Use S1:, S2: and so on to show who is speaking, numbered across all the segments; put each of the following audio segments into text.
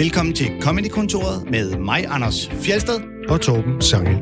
S1: Velkommen til Comedy-kontoret med mig, Anders Fjelsted.
S2: og Torben Sangel.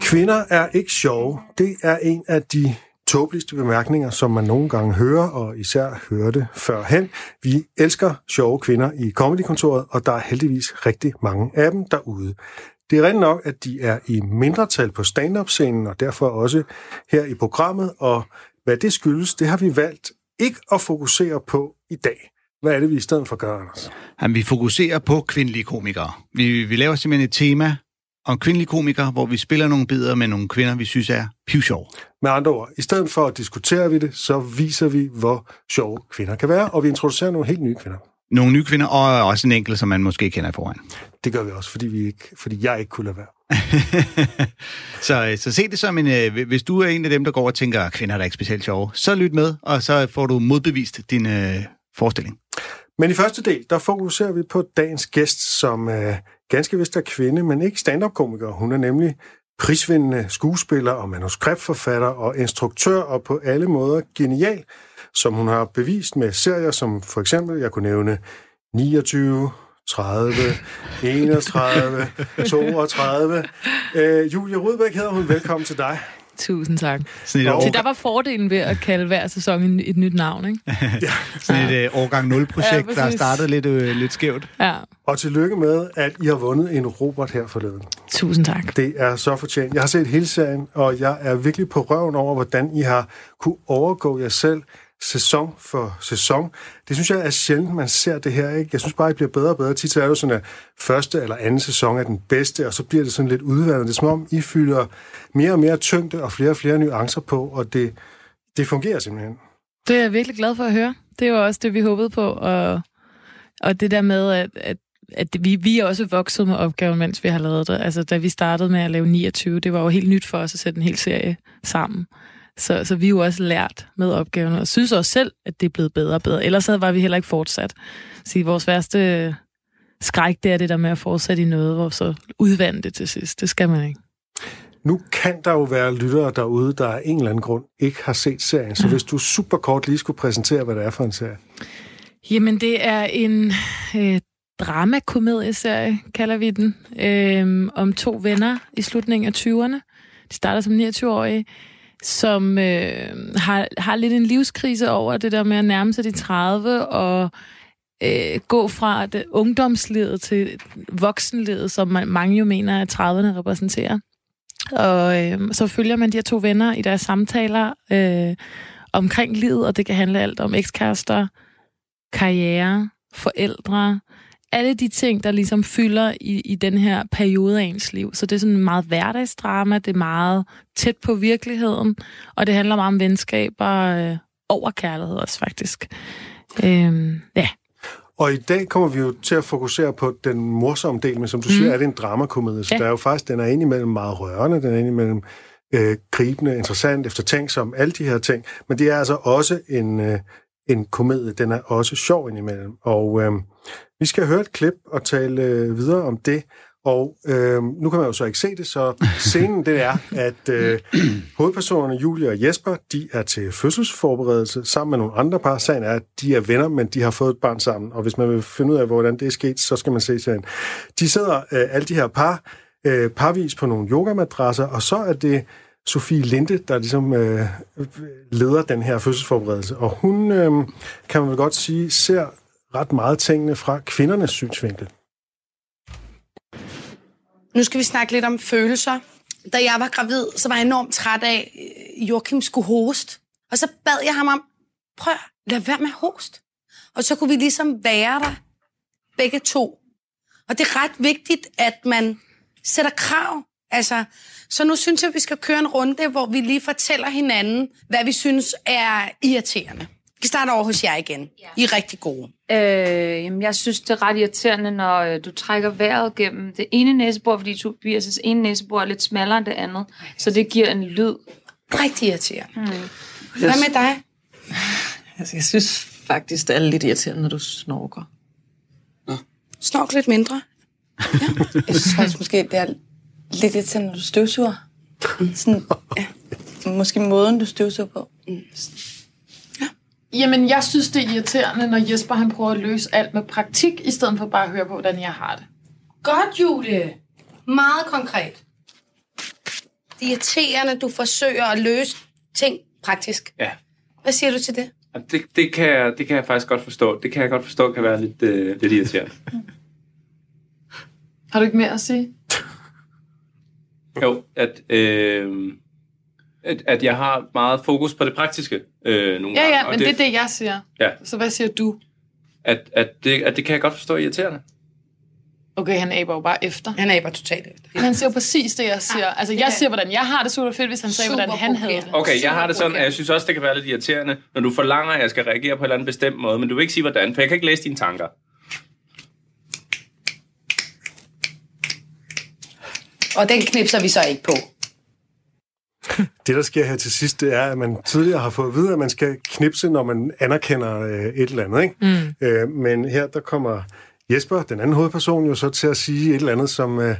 S2: Kvinder er ikke sjove. Det er en af de tåbeligste bemærkninger, som man nogle gange hører, og især hørte førhen. Vi elsker sjove kvinder i Comedykontoret, og der er heldigvis rigtig mange af dem derude. Det er rent nok, at de er i mindretal på stand-up-scenen, og derfor også her i programmet, og hvad det skyldes, det har vi valgt ikke at fokusere på i dag. Hvad er det, vi i stedet for gør, Anders?
S1: Jamen, vi fokuserer på kvindelige komikere. Vi, vi laver simpelthen et tema om kvindelige komikere, hvor vi spiller nogle bidder med nogle kvinder, vi synes er pivsjov.
S2: Med andre ord, i stedet for at diskutere vi det, så viser vi, hvor sjove kvinder kan være, og vi introducerer nogle helt nye kvinder.
S1: Nogle nye kvinder, og også en enkelt, som man måske kender i forvejen.
S2: Det gør vi også, fordi, vi ikke, fordi jeg ikke kunne lade være.
S1: så, så se det som en... øh, Hvis du er en af dem, der går og tænker, kvinder er da ikke specielt sjove, så lyt med, og så får du modbevist din øh, forestilling.
S2: Men i første del, der fokuserer vi på dagens gæst, som øh, ganske vist er kvinde, men ikke stand-up-komiker. Hun er nemlig prisvindende skuespiller og manuskriptforfatter og instruktør, og på alle måder genial, som hun har bevist med serier som for eksempel, jeg kunne nævne 29, 30, 31, 32. Øh, Julia Rudbæk hedder hun. Velkommen til dig.
S3: Tusind tak.
S1: Sådan et,
S2: Og-
S3: Så
S1: år,
S3: der var fordelen ved at kalde hver sæson en- et nyt navn, ikke?
S1: sådan et øh, årgang 0-projekt,
S3: Ja,
S1: ja, der startede lidt, øh, lidt skævt.
S3: Ja,
S2: Og tillykke med, at I har vundet en Robert her forleden.
S3: tusind tak.
S2: Det er så fortjent. Jeg har set hele serien, og jeg er virkelig på røven over, hvordan I har kunne overgå jer selv sæson for sæson. Det synes jeg er sjældent, man ser det her. Ikke? Jeg synes bare, det bliver bedre og bedre. Tit er det jo sådan, at første eller anden sæson er den bedste, og så bliver det sådan lidt udvandet. Det er som om, I fylder mere og mere tyngde og flere og flere nuancer på, og det, det fungerer simpelthen.
S3: Det er jeg virkelig glad for at høre. Det er også det, vi håbede på. Og, og det der med, at, at, at vi, vi er også vokset med opgaven, mens vi har lavet det. Altså, da vi startede med at lave 29, det var jo helt nyt for os at sætte en hel serie sammen. Så, så vi er jo også lært med opgaven, og synes også selv, at det er blevet bedre og bedre. Ellers havde- var vi heller ikke fortsat. Så vores værste skræk, det er det der med at fortsætte i noget, hvor så udvande det til sidst. Det skal man ikke.
S2: Nu kan der jo være lyttere derude, der af en eller anden grund ikke har set serien. Så hvis du super kort lige skulle præsentere, hvad det er for en serie.
S3: Jamen, det er en øh, dramakomedieserie, kalder vi den, øh, om to venner i slutningen af 20'erne. De starter som 29-årige, som øh, har, har lidt en livskrise over det der med at nærme sig de 30 og øh, gå fra det ungdomslivet til voksenlivet, som man, mange jo mener, at 30'erne repræsenterer. Og øh, så følger man de her to venner i deres samtaler øh, omkring livet, og det kan handle alt om ekskærester, karriere, forældre, alle de ting, der ligesom fylder i, i den her periode af ens liv. Så det er sådan meget hverdagsdrama, det er meget tæt på virkeligheden, og det handler meget om venskaber øh, over kærlighed også, faktisk. Øhm, ja,
S2: Og i dag kommer vi jo til at fokusere på den morsomme del, men som du mm. siger, er det en dramakomedie, så. Ja. der er jo faktisk, den er indimellem meget rørende, den er indimellem øh, gribende, interessant, eftertænksom, alle de her ting, men det er altså også en, øh, en komedie, den er også sjov indimellem, og øh, vi skal høre et klip og tale øh, videre om det, og øh, nu kan man jo så ikke se det, så scenen det er, at øh, hovedpersonerne Julie og Jesper, de er til fødselsforberedelse sammen med nogle andre par. Sagen er, at de er venner, men de har fået et barn sammen, og hvis man vil finde ud af, hvordan det er sket, så skal man se serien. De sidder, øh, alle de her par, øh, parvis på nogle yogamadrasser, og så er det Sofie Linde, der ligesom øh, leder den her fødselsforberedelse, og hun, øh, kan man vel godt sige, ser ret meget tingene fra kvindernes synsvinkel.
S4: Nu skal vi snakke lidt om følelser. Da jeg var gravid, så var jeg enormt træt af, at Joachim skulle hoste. Og så bad jeg ham om, prøv, lad være med at hoste. Og så kunne vi ligesom være der, begge to. Og det er ret vigtigt, at man sætter krav. Altså, så nu synes jeg, at vi skal køre en runde, hvor vi lige fortæller hinanden, hvad vi synes er irriterende. Vi kan starte over hos jer igen. I er rigtig gode.
S5: Øh, jamen, jeg synes, det er ret irriterende, når øh, du trækker vejret gennem det ene næsebor, fordi Tobias' ene næsebor er lidt smallere end det andet. Så det giver en lyd.
S4: Rigtig irriterende. Mm. Hvad med dig?
S6: Altså, jeg synes faktisk, det er lidt irriterende, når du snorker.
S4: Snork lidt mindre.
S6: Jeg synes faktisk måske, det er lidt irriterende, når du støvsuger. Sådan, ja, måske måden, du støvsuger på.
S3: Jamen, jeg synes, det er irriterende, når Jesper han prøver at løse alt med praktik, i stedet for bare at høre på, hvordan jeg har det.
S4: Godt, Julie. Meget konkret. Det er irriterende, du forsøger at løse ting praktisk.
S7: Ja.
S4: Hvad siger du til det?
S7: Det, det, kan jeg, det kan jeg faktisk godt forstå. Det kan jeg godt forstå kan være lidt, øh, lidt irriterende.
S3: Har du ikke mere at sige?
S7: Jo, at, øh, at, at jeg har meget fokus på det praktiske øh, nogle
S3: Ja,
S7: gange.
S3: ja, men det, det er det, jeg siger.
S7: Ja.
S3: Så hvad siger du?
S7: At, at, det, at det kan jeg godt forstå er irriterende.
S3: Okay, han aber jo bare efter.
S4: Han er bare totalt efter.
S3: Han siger jo præcis det, jeg siger. Altså, jeg siger, hvordan jeg har det super fedt, hvis han sagde, hvordan han havde det.
S7: Okay, jeg har det sådan, at jeg synes også, det kan være lidt irriterende, når du forlanger, at jeg skal reagere på en eller anden bestemt måde, men du vil ikke sige, hvordan, for jeg kan ikke læse dine tanker.
S4: Og den knipser vi så ikke på.
S2: Det, der sker her til sidst, det er, at man tidligere har fået at vide, at man skal knipse, når man anerkender øh, et eller andet. Ikke? Mm. Øh, men her, der kommer Jesper, den anden hovedperson, jo så til at sige et eller andet, som øh,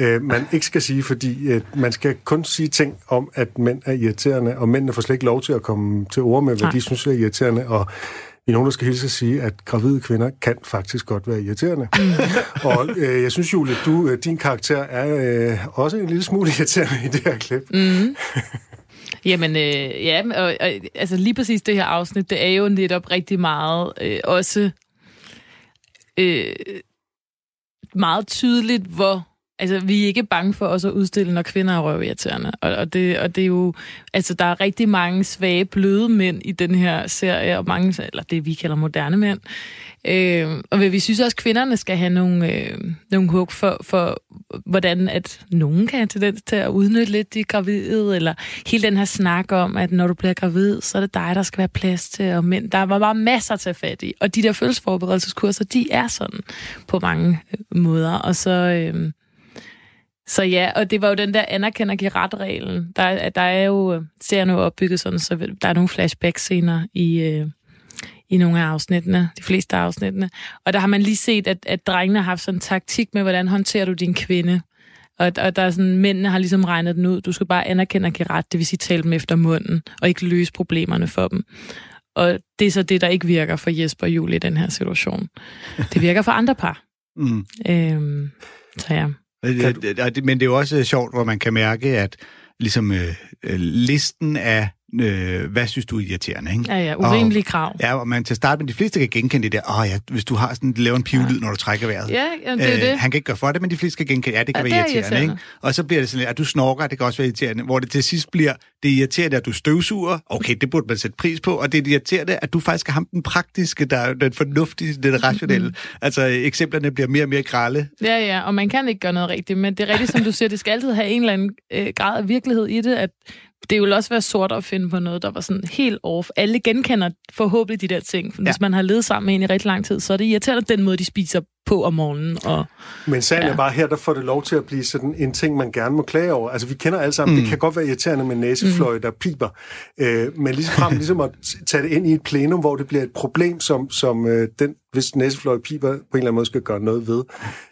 S2: øh, man ikke skal sige, fordi øh, man skal kun sige ting om, at mænd er irriterende, og mændene får slet ikke lov til at komme til ord med, hvad
S3: Nej.
S2: de synes er irriterende, og vi er nogen, der skal hilse at sige, at gravide kvinder kan faktisk godt være irriterende. og øh, jeg synes, Julie, du, øh, din karakter er øh, også en lille smule irriterende i det her klip.
S3: Mm. Jamen, øh, ja, og, og, altså lige præcis det her afsnit, det er jo netop rigtig meget øh, også øh, meget tydeligt, hvor altså, vi er ikke bange for også at udstille, når kvinder er røvirriterende. Og, og, det, og det er jo, altså der er rigtig mange svage, bløde mænd i den her serie, og mange, eller det vi kalder moderne mænd. Øh, og vi synes også, at kvinderne skal have nogle, øh, nogle hug for, for, hvordan at nogen kan have tendens til at udnytte lidt de gravide, eller hele den her snak om, at når du bliver gravid, så er det dig, der skal være plads til, og mænd. Der var bare masser at tage fat i. Og de der følelsesforberedelseskurser, de er sådan på mange øh, måder. Og så... Øh, så ja, og det var jo den der anerkender give ret-reglen. Der, der er jo, serien er jo opbygget sådan, så der er nogle flashback-scener i, øh, i nogle af afsnittene, de fleste af afsnittene. Og der har man lige set, at, at drengene har haft sådan en taktik med, hvordan håndterer du din kvinde. Og, og der er sådan, mændene har ligesom regnet den ud. Du skal bare anerkende og give ret, det vil sige tale dem efter munden, og ikke løse problemerne for dem. Og det er så det, der ikke virker for Jesper og Julie i den her situation. Det virker for andre par.
S1: Mm.
S3: Øhm, så ja.
S1: Øh, det- det- Men det er jo også sjovt, hvor man kan mærke, at ligesom øh, øh, listen af, øh, hvad synes du er irriterende, ikke?
S3: Ja, ja, urimelige krav.
S1: Ja, og man til at starte med, de fleste kan genkende det der, åh ja, hvis du har sådan, laver en pivlyd, når du trækker vejret.
S3: Ja, ja det er
S1: Øh,
S3: det.
S1: Han kan ikke gøre for det, men de fleste kan genkende, ja, det kan
S3: Ja,
S1: være
S3: det er
S1: irriterende,
S3: irriterende.
S1: ikke? Og så bliver det sådan lidt, at du snorker, det kan også være irriterende, hvor det til sidst bliver, det er irriterende, at du støvsuger, okay, det burde man sætte pris på, og det er irriterende, at du faktisk er ham den praktiske, der er den fornuftige, den rationelle. Altså, eksemplerne bliver mere og mere grælde.
S3: Ja, ja, og man kan ikke gøre noget rigtigt, men det er rigtigt, som du siger, det skal altid have en eller anden øh, grad af virkelighed i det, at det vil også være sort at finde på noget, der var sådan helt off. Alle genkender forhåbentlig de der ting. For
S1: Ja.
S3: Hvis man har levet sammen med en i rigtig lang tid, så er det irriterende den måde, de spiser på om morgenen. Og,
S2: Men sagen ja. Er bare her, der får det lov til at blive sådan en ting, man gerne må klage over. Altså, vi kender alle sammen, mm. det kan godt være irriterende med næsefløj, der piber. Øh, men lige frem ligesom at tage det ind i et plenum, hvor det bliver et problem, som, som øh, den, hvis næsefløj piber, på en eller anden måde skal gøre noget ved.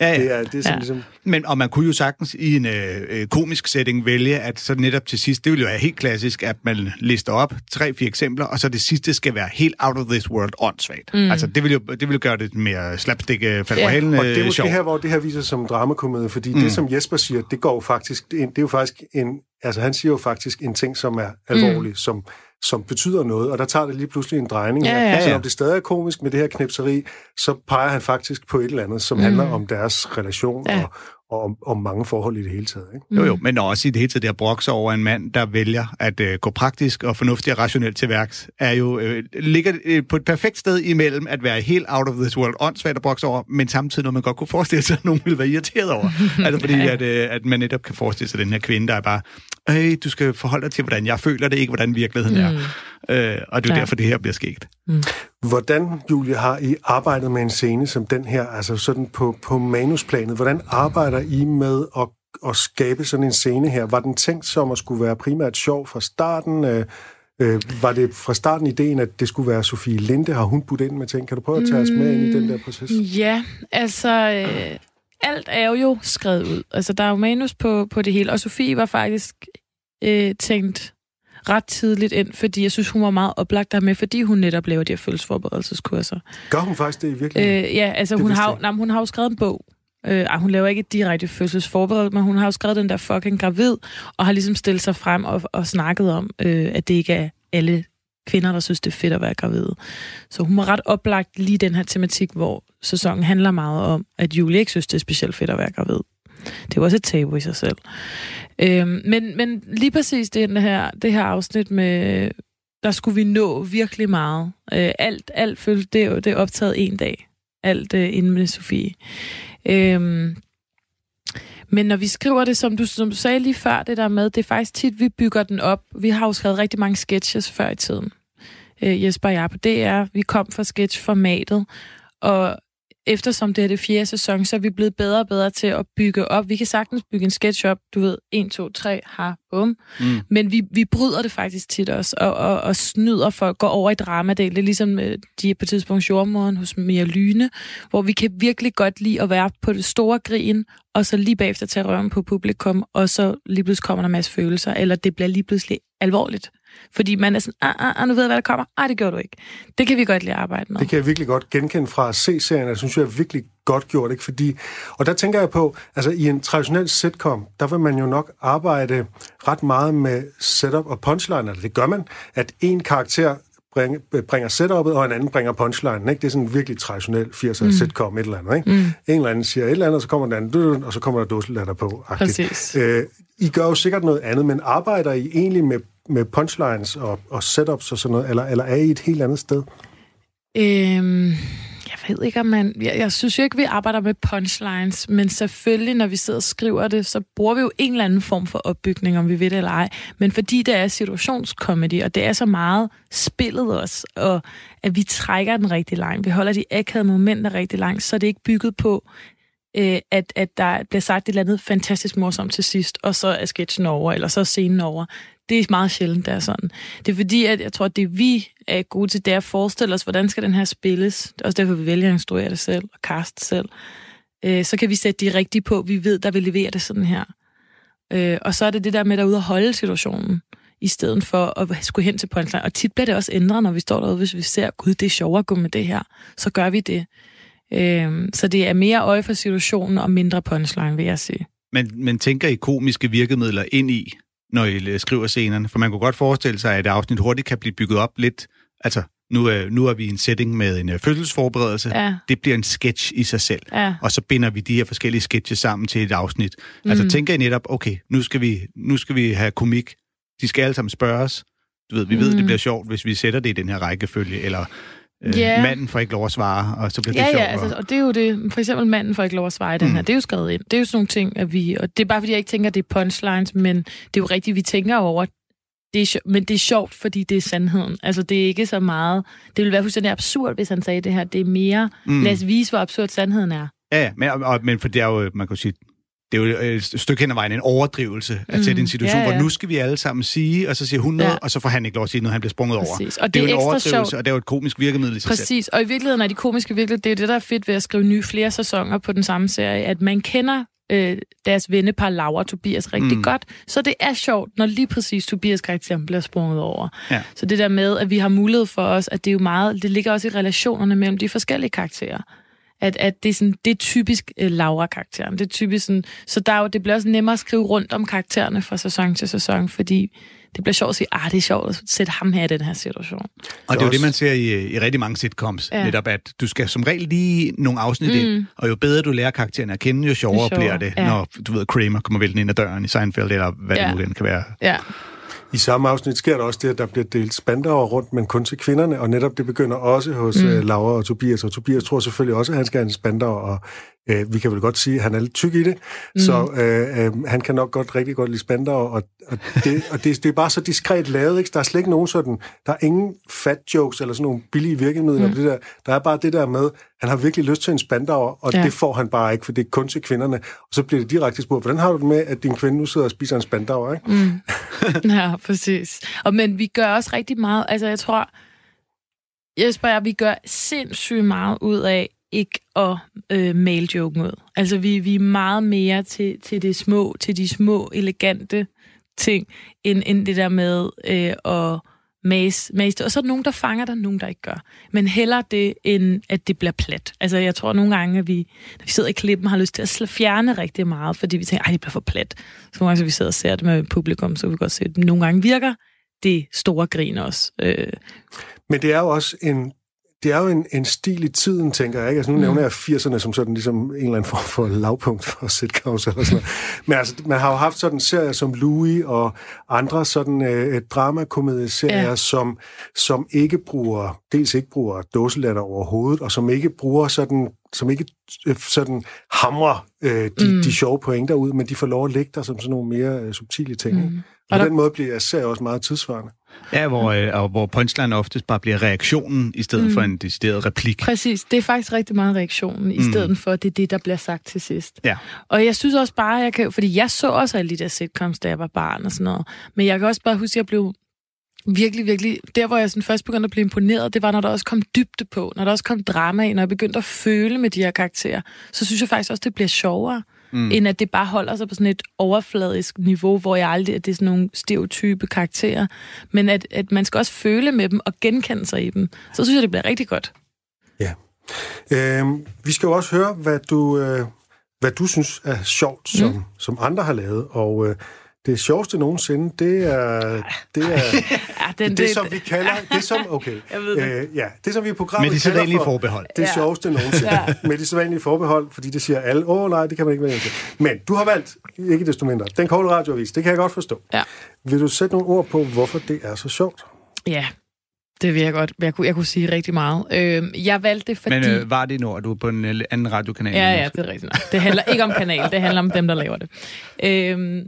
S1: Ja, ja.
S2: Det er, det er sådan
S3: Ja.
S2: ligesom...
S1: Men, og man kunne jo sagtens i en øh, øh, komisk setting vælge, at så netop til sidst, det ville jo være helt klassisk, at man lister op tre-fire eksempler, og så det sidste skal være helt out of this world åndssvagt. Mm. Altså, det vil jo det vil jo gøre det mere slapstick øh,
S3: Ja.
S1: halen,
S2: Og det er måske
S1: sjovt.
S2: her, hvor det her viser sig som dramakomedie, fordi mm. det, som Jesper siger, det går jo faktisk, det er, det er jo faktisk en, altså han siger jo faktisk en ting, som er alvorlig, mm. som, som betyder noget, og der tager det lige pludselig en drejning.
S3: Ja, ja, ja.
S2: Selvom det stadig er komisk med det her knipseri, så peger han faktisk på et eller andet, som mm. handler om deres relation
S3: Ja.
S2: og, og om, om mange forhold i det hele taget. Ikke?
S1: Jo, jo, men også i det hele taget, der brokser over en mand, der vælger at øh, gå praktisk og fornuftigt og rationelt til værks, er jo, øh, ligger øh, på et perfekt sted imellem at være helt out of this world, åndssvagt at brokse over, men samtidig noget, man godt kunne forestille sig, at nogen ville være irriteret over. altså fordi, at, øh, at man netop kan forestille sig den her kvinde, der er bare, hey, du skal forholde dig til, hvordan jeg føler det, ikke hvordan virkeligheden er. Øh, og det er
S3: Ja.
S1: derfor, det her bliver sket.
S2: Hvordan, Julie, har I arbejdet med en scene som den her, altså sådan på, på manusplanet? Hvordan arbejder I med at, at skabe sådan en scene her? Var den tænkt som at skulle være primært sjov fra starten? Øh, Øh, var det fra starten ideen, at det skulle være Sofie Linde? Har hun budt ind med ting? Kan du prøve at tage os med ind i den der proces?
S3: Ja, altså... Øh, alt er jo skrevet ud. Altså, der er jo manus på, på det hele. Og Sofie var faktisk øh, tænkt ret tidligt ind, fordi jeg synes, hun var meget oplagt der med, fordi hun netop laver de her følelsesforberedelseskurser.
S2: Gør hun faktisk det i virkeligheden?
S3: Øh, ja, altså
S2: Det
S3: hun har, nej, hun har jo skrevet en bog. Øh, ej, hun laver ikke et direkte fødselsforberedelse, men hun har jo skrevet den der fucking gravid, og har ligesom stillet sig frem og, og snakket om, øh, at det ikke er alle kvinder, der synes, det er fedt at være gravid. Så hun var ret oplagt lige den her tematik, hvor sæsonen handler meget om, at Julie ikke synes, det er specielt fedt at være gravid. Det er jo også et tabu i sig selv. Øhm, men, men lige præcis det her, det her afsnit med, der skulle vi nå virkelig meget. Øh, alt, alt følte, det, er det er optaget en dag. Alt øh, inden med Sofie. Øhm, men når vi skriver det, som du, som du sagde lige før, det der med, det er faktisk tit, vi bygger den op. Vi har jo skrevet rigtig mange sketches før i tiden. Øh, Jesper og jeg på DR, vi kom fra sketchformatet, og eftersom det er det fjerde sæson, så er vi blevet bedre og bedre til at bygge op. Vi kan sagtens bygge en sketch op, du ved, 1, 2, 3, har, bum.
S1: Mm.
S3: Men vi, vi bryder det faktisk tit også, og, og, og snyder folk, går over i dramadel. Det er ligesom øh, de er på tidspunkt jordmoren hos Mia Lyne, hvor vi kan virkelig godt lide at være på det store grin, og så lige bagefter tage røven på publikum, og så lige pludselig kommer der en masse følelser, eller det bliver lige pludselig alvorligt. Fordi man er sådan, ah, ah, ah, nu ved jeg, hvad der kommer. Ej, det gjorde du ikke. Det kan vi godt lide at arbejde med.
S2: Det kan jeg virkelig godt genkende fra at se serien. Jeg synes, jeg er virkelig godt gjort, ikke? Fordi, og der tænker jeg på, altså i en traditionel sitcom, der vil man jo nok arbejde ret meget med setup og punchline, eller det gør man, at en karakter bringer, bringer setup'et, og en anden bringer punchlinen. Ikke? Det er sådan en virkelig traditionel 80'er mm. sitcom, et eller andet. Ikke? Mm. En eller anden siger et eller andet, og så kommer den anden, og så kommer der dåselatter på. -agtigt.
S3: Præcis.
S2: Øh, I gør jo sikkert noget andet, men arbejder I egentlig med, med punchlines og, og setups og sådan noget, eller, eller er I et helt andet sted?
S3: Øhm, jeg ved ikke, om man... Jeg, jeg synes jo ikke, vi arbejder med punchlines, men selvfølgelig, når vi sidder og skriver det, så bruger vi jo en eller anden form for opbygning, om vi ved det eller ej. Men fordi det er situationskomedy, og det er så meget spillet os, og at vi trækker den rigtig langt, vi holder de akavede momenter rigtig langt, så er det ikke bygget på, øh, at, at der bliver sagt et eller andet fantastisk morsomt til sidst, og så er sketchen over, eller så er scenen over. Det er meget sjældent, det er sådan. Det er fordi, at jeg tror, at det vi er gode til, det er at forestille os, hvordan skal den her spilles. Det er også derfor, vi vælger at instruere det selv og cast selv. Øh, så kan vi sætte de rigtige på. Vi ved, der vil levere det sådan her. Øh, og så er det det der med derude at holde situationen, i stedet for at skulle hen til punchline. Og tit bliver det også ændret, når vi står derude, hvis vi ser, gud, det er sjovere at gå med det her. Så gør vi det. Øh, så det er mere øje for situationen og mindre punchline, vil jeg sige.
S1: Men, men tænker I komiske virkemidler ind i, når I øh, skriver scenerne? For man kunne godt forestille sig, at et afsnit hurtigt kan blive bygget op lidt. Altså, nu er, nu er vi i en setting med en øh, fødselsforberedelse.
S3: Ja.
S1: Det bliver en sketch i sig selv.
S3: Ja.
S1: Og så binder vi de her forskellige sketches sammen til et afsnit. Mm. Altså, tænker I netop, okay, nu skal, vi, nu skal vi have komik. De skal alle sammen spørges. Du ved, vi mm. ved, det bliver sjovt, hvis vi sætter det i den her rækkefølge, eller øh,
S3: Ja.
S1: manden får ikke lov at svare, og så bliver det
S3: Ja,
S1: sjovt.
S3: ja, altså, og det er jo det. For eksempel manden får ikke lov at svare i den
S1: Mm.
S3: her. Det er jo skrevet ind. Det er jo sådan nogle ting, at vi... Og det er bare, fordi jeg ikke tænker, at det er punchlines, men det er jo rigtigt, vi tænker over, det er, men det er sjovt, fordi det er sandheden. Altså, det er ikke så meget... Det ville være fuldstændig absurd, hvis han sagde det her. Det er mere... Mm. Lad os vise, hvor absurd sandheden er.
S1: Ja, ja, men, og, men for det er jo, man kan sige, det er jo et stykke hen ad vejen en overdrivelse at
S3: Mm,
S1: sætte en situation,
S3: ja, ja.
S1: hvor nu skal vi alle sammen sige, og så siger hun noget,
S3: Ja.
S1: og så får han ikke lov at sige noget, han bliver sprunget over.
S3: Præcis. Og
S1: det, er
S3: det
S1: jo
S3: er
S1: en
S3: ekstra
S1: overdrivelse,
S3: sjovt.
S1: og det er jo et komisk virkemiddel i sig selv.
S3: Præcis, og i virkeligheden er de komiske virkelig, det er jo det, der er fedt ved at skrive nye flere sæsoner på den samme serie, at man kender øh, deres vennepar Laura og Tobias rigtig
S1: Mm.
S3: godt, så det er sjovt, når lige præcis Tobias karakteren bliver sprunget over.
S1: Ja.
S3: Så det der med, at vi har mulighed for os, at det er jo meget, det ligger også i relationerne mellem de forskellige karakterer. At, at det, er sådan, det er typisk øh, Laura-karakteren. Det er typisk sådan, så der er jo, det bliver også nemmere at skrive rundt om karaktererne fra sæson til sæson, fordi det bliver sjovt at sige, ah, det er sjovt at sætte ham her i den her situation.
S1: Og det er jo
S2: også-
S1: det, man ser i, i rigtig mange sitcoms, ja. Netop at du skal som regel lige nogle afsnit mm. ind, og jo bedre du lærer karakteren at kende, jo sjovere,
S3: Jo sjovere,
S1: bliver det,
S3: ja.
S1: når du ved, Kramer kommer væltende ind ad døren i Seinfeld, eller hvad
S3: Ja.
S1: det nu end kan være.
S3: Ja,
S2: I samme afsnit sker der også det, at der bliver delt spandere rundt, men kun til kvinderne, og netop det begynder også hos mm. uh, Laura og Tobias, og Tobias tror selvfølgelig også, at han skal have en spander, og Øh, vi kan vel godt sige, at han er lidt tyk i det, mm. så øh, øh, han kan nok godt rigtig godt lide spandau, og, og, det, og det, det er bare så diskret lavet, ikke? Der er slet ikke nogen sådan, der er ingen fat jokes eller sådan nogle billige virkemidler. Mm. Det der. der er bare det der med, han har virkelig lyst til en spandau, og ja. det får han bare ikke, for det er kun til kvinderne. Og så bliver det direkte spurgt, hvordan har du det med, at din kvinde nu sidder og spiser en spandau, ikke?
S3: Mm. ja, præcis. Og men vi gør også rigtig meget, altså jeg tror, Jesper og jeg, vi gør sindssygt meget ud af ikke at øh, male joke ud. Altså, vi, vi er meget mere til, til det små, til de små, elegante ting, end, end det der med øh, at mase, mase det. Og så er der nogen, der fanger der nogen, der ikke gør. Men heller det, end at det bliver plat. Altså, jeg tror nogle gange, at vi, når vi sidder i klippen, har lyst til at fjerne rigtig meget, fordi vi tænker, at det bliver for plat. Så nogle gange, så vi sidder og ser det med publikum, så vi kan godt se, at nogle gange virker det store grin også. Øh.
S2: Men det er jo også en det er jo en, en stil i tiden, tænker jeg. Ikke? Altså, nu mm. nævner jeg 80'erne som sådan ligesom en eller anden form for lavpunkt for sitcoms eller sådan noget. Men altså, man har jo haft sådan serier som Louis og andre sådan øh, dramakomedieserier, ja. som, som ikke bruger, dels ikke bruger dåselatter overhovedet, og som ikke bruger sådan som ikke øh, sådan hamrer øh, de, mm. de sjove pointer ud, men de får lov at ligge der som sådan nogle mere øh, subtile ting. Mm. På der... den måde bliver serien også meget tidsvarende.
S1: Ja, hvor, øh, og hvor punchline oftest bare bliver reaktionen, i stedet mm. for en decideret replik.
S3: Præcis, det er faktisk rigtig meget reaktionen, i mm. stedet for, at det er det, der bliver sagt til sidst.
S1: Ja.
S3: Og jeg synes også bare, jeg kan, fordi jeg så også alle de der sitcoms, da jeg var barn og sådan noget, men jeg kan også bare huske, at jeg blev virkelig, virkelig... Der, hvor jeg sådan først begyndte at blive imponeret, det var, når der også kom dybde på, når der også kom drama ind, når jeg begyndte at føle med de her karakterer, så synes jeg faktisk også, det bliver sjovere, mm. end at det bare holder sig på sådan et overfladisk niveau, hvor jeg aldrig, at det er sådan nogle stereotype karakterer, men at, at man skal også føle med dem og genkende sig i dem. Så synes jeg, det bliver rigtig godt.
S2: Ja. Øhm, vi skal jo også høre, hvad du, øh, hvad du synes er sjovt, som, mm. som andre har lavet, og... Øh, det sjoveste nogensinde, det er det, er, ja, den, det, det, som vi kalder, det som, okay, øh, ja, det som vi i programmet
S1: Med de sædvanlige forbehold.
S2: Det ja. sjoveste nogensinde. ja. Med de sædvanlige forbehold, fordi det siger alle, åh oh, nej, det kan man ikke vælge til. Men du har valgt, ikke desto mindre, den kolde radioavis, det kan jeg godt forstå.
S3: Ja.
S2: Vil du sætte nogle ord på, hvorfor det er så sjovt?
S3: Ja, det vil jeg godt. Jeg kunne, jeg kunne sige rigtig meget. Øh, jeg valgte det, fordi...
S1: Men øh, var det når du er på en anden radiokanal?
S3: Ja, ja, det er rigtigt. Det handler ikke om kanal, det handler om dem, der laver det. Øh,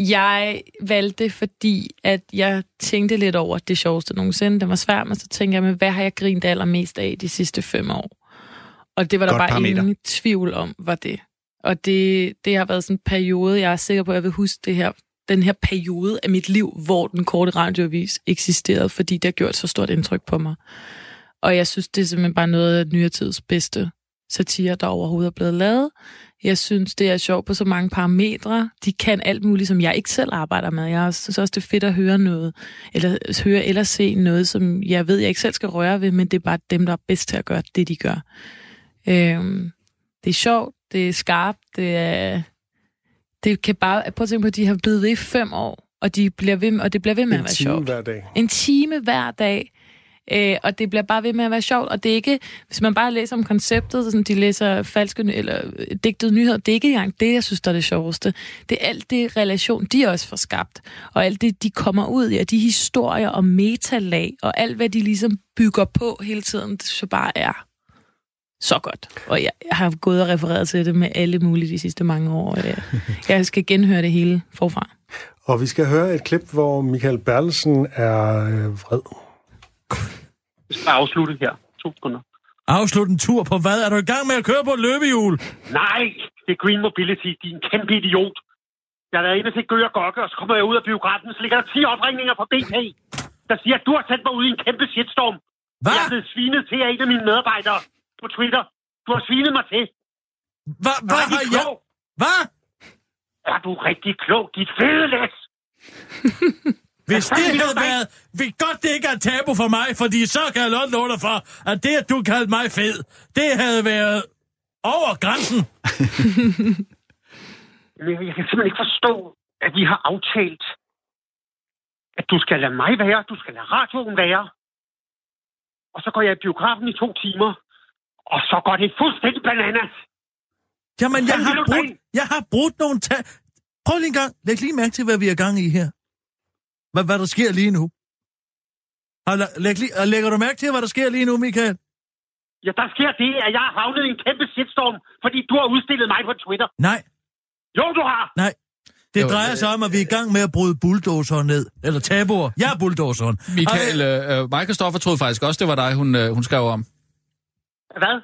S3: jeg valgte, fordi at jeg tænkte lidt over det sjoveste nogensinde. Det var svært, men så tænkte jeg, men hvad har jeg grint allermest af de sidste fem år? Og det var der Godt bare parameter. ingen tvivl om, var det. Og det, det har været sådan en periode, jeg er sikker på, at jeg vil huske det her, den her periode af mit liv, hvor den korte radioavis eksisterede, fordi det har gjort så stort indtryk på mig. Og jeg synes, det er simpelthen bare noget af nyere tids bedste satire, der overhovedet er blevet lavet. Jeg synes, det er sjovt på så mange parametre. De kan alt muligt, som jeg ikke selv arbejder med. Jeg synes også, det er fedt at høre noget, eller høre eller se noget, som jeg ved, jeg ikke selv skal røre ved, men det er bare dem, der er bedst til at gøre det, de gør. Øhm, det er sjovt, det er skarpt, det er... Det kan bare... Prøv at tænke på, at de har blevet ved i fem år, og, de bliver ved, og det bliver ved med en at være sjovt.
S2: En time hver dag.
S3: En time hver dag. Øh, og det bliver bare ved med at være sjovt, og det er ikke, hvis man bare læser om konceptet, sådan de læser falske eller digtede nyheder, det er ikke engang det, jeg synes, der er det sjoveste. Det er alt det relation, de også får skabt, og alt det, de kommer ud i, og de historier og metalag, og alt, hvad de ligesom bygger på hele tiden, det jeg bare er så godt. Og jeg, jeg har gået og refereret til det med alle mulige de sidste mange år. Jeg skal genhøre det hele forfra.
S2: Og vi skal høre et klip, hvor Michael Berlsen er øh, vred.
S8: Vi skal afslutte her. To sekunder.
S9: Afslutte en tur på hvad? Er du i gang med at køre på et løbehjul?
S8: Nej, det er Green Mobility. Er en kæmpe idiot. Jeg er inde til Gør og Gokke, og så kommer jeg ud af biografen, så ligger der 10 opringninger fra BP, der siger, at du har sendt mig ud i en kæmpe shitstorm.
S9: Hvad?
S8: Jeg er blevet svinet til af en af mine medarbejdere på Twitter. Du har svinet mig til.
S9: Hvad? Hvad har jeg? Hvad?
S8: Er du rigtig klog, dit fede læs?
S9: Hvis det havde været... Vi godt, det ikke er tabu for mig, fordi så kan jeg låne dig for, at det, at du kaldte mig fed, det havde været over grænsen.
S8: jeg kan simpelthen ikke forstå, at vi har aftalt, at du skal lade mig være, du skal lade radioen være, og så går jeg i biografen i to timer, og så går det fuldstændig bananas.
S9: Jamen, jeg har, brugt, jeg har brugt nogle ta- Prøv lige en gang. Læg lige mærke til, hvad vi er gang i her. Hvad, hvad der sker lige nu? Læg, læg, lægger du mærke til, hvad der sker lige nu, Michael?
S8: Ja, der sker det, at jeg har havnet i en kæmpe shitstorm, fordi du har udstillet mig på Twitter.
S9: Nej,
S8: Jo, du har.
S9: nej. Det
S10: Jo,
S9: drejer
S10: øh,
S9: sig om, at vi er i gang med at bryde bulldozeren ned. Eller tabuer. Jeg er bulldozeren.
S10: Michael, øh, øh, mig og Christoffer troede faktisk også, det var dig, hun, øh, hun skrev om.
S8: Hvad?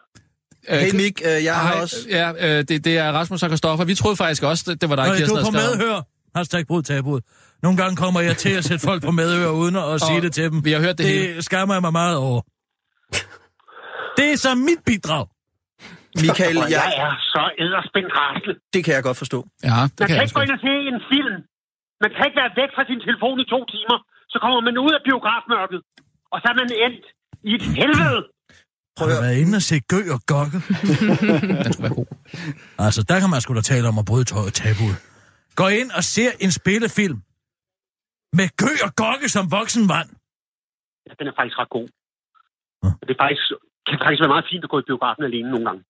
S10: Øh,
S11: Hey Mik, øh, jeg har
S10: Hej,
S11: også...
S10: Ja, øh, det, det er Rasmus og Christoffer. Vi troede faktisk også, det, det var dig,
S9: Nå,
S10: Kirsten
S9: du er på medhør. Hashtag brud tabuet. Nogle gange kommer jeg til at sætte folk på medhør, uden at sige det til dem.
S10: Vi har hørt det,
S9: det
S10: hele.
S9: Det skammer jeg mig meget over. Det er så mit bidrag.
S11: Michael,
S8: Og jeg
S11: jeg,
S8: er så edderspændt rasende.
S11: det kan jeg godt forstå.
S10: Ja, det
S8: Man
S10: kan
S8: kan
S10: jeg
S8: ikke gå ind og se en film. Man kan ikke være væk fra sin telefon i to timer. Så kommer man ud af biografmørket. Og så er man endt i et helvede.
S11: Prøv at
S9: været inde og se Gø og Gokke?
S10: Den skulle være god.
S9: Altså, der kan man sgu da tale om at bryde tøjet tabuet. Gå ind og se en spillefilm. Med Gø og Gokke som voksen mand.
S8: Ja, den er faktisk ret god.
S9: Ja.
S8: Det er faktisk, kan faktisk være meget fint at gå i biografen alene nogle gange.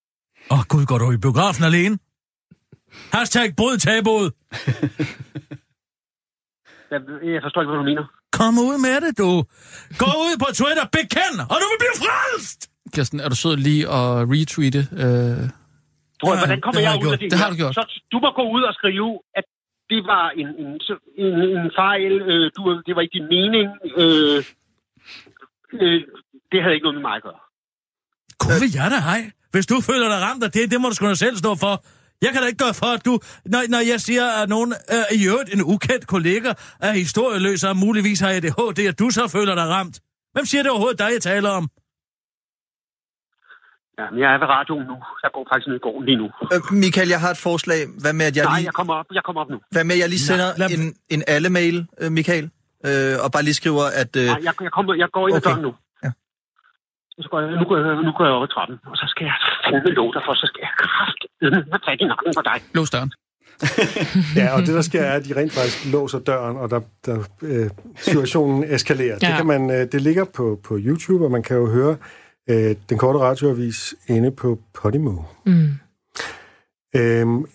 S9: Åh, oh, gud, går du i biografen alene? Hashtag bryd tabuet.
S8: Jeg, jeg forstår ikke, hvad du mener.
S9: Kom ud med det, du. Gå ud på Twitter, bekend, og du vil blive frelst.
S10: Kirsten, er du sød lige at retweete? Øh...
S8: Tror jeg,
S9: Ja,
S8: hvordan kommer jeg
S9: jeg
S8: ud af det?
S10: Det har
S8: her?
S10: du gjort.
S8: Så du må gå ud og skrive, at det var en, en, en, en fejl, øh, du, det var ikke din mening. Øh, øh, det havde ikke noget med mig at gøre.
S9: Gud vil jeg da hej. Hvis du føler dig ramt af det, det må du sgu da selv stå for. Jeg kan da ikke gøre for, at du... Når, når jeg siger, at nogen øh, i øvrigt en ukendt kollega er historieløs og muligvis har ADHD, at du så føler dig ramt. Hvem siger det overhovedet dig, jeg taler om?
S8: Ja, men jeg er ved radioen nu. Jeg går faktisk ned i gården lige nu.
S11: Øh, Michael, jeg har et forslag. Hvad med, at jeg
S8: Nej,
S11: lige,
S8: jeg kommer op, jeg kommer op nu.
S11: hvad med, at jeg lige sender
S9: lad-
S11: en, en alle-mail, øh, Michael? Øh, og bare lige skriver, at... Øh,
S8: Nej, jeg, jeg, kommer, jeg går ind
S11: Okay.
S8: ad døren nu.
S11: Ja.
S8: Og Så går jeg, nu, går jeg, nu går jeg op ad trappen, og så skal jeg fandme dig for, så skal jeg kraftedeme have fat i nakken på dig.
S10: Lås døren.
S2: Ja, og det der sker er, at de rent faktisk låser døren, og der, der øh, situationen eskalerer. Ja. Det, kan man, øh, det ligger på, på YouTube, og man kan jo høre øh, den korte radioavis inde på Podimo.
S3: Mm.
S2: Øhm,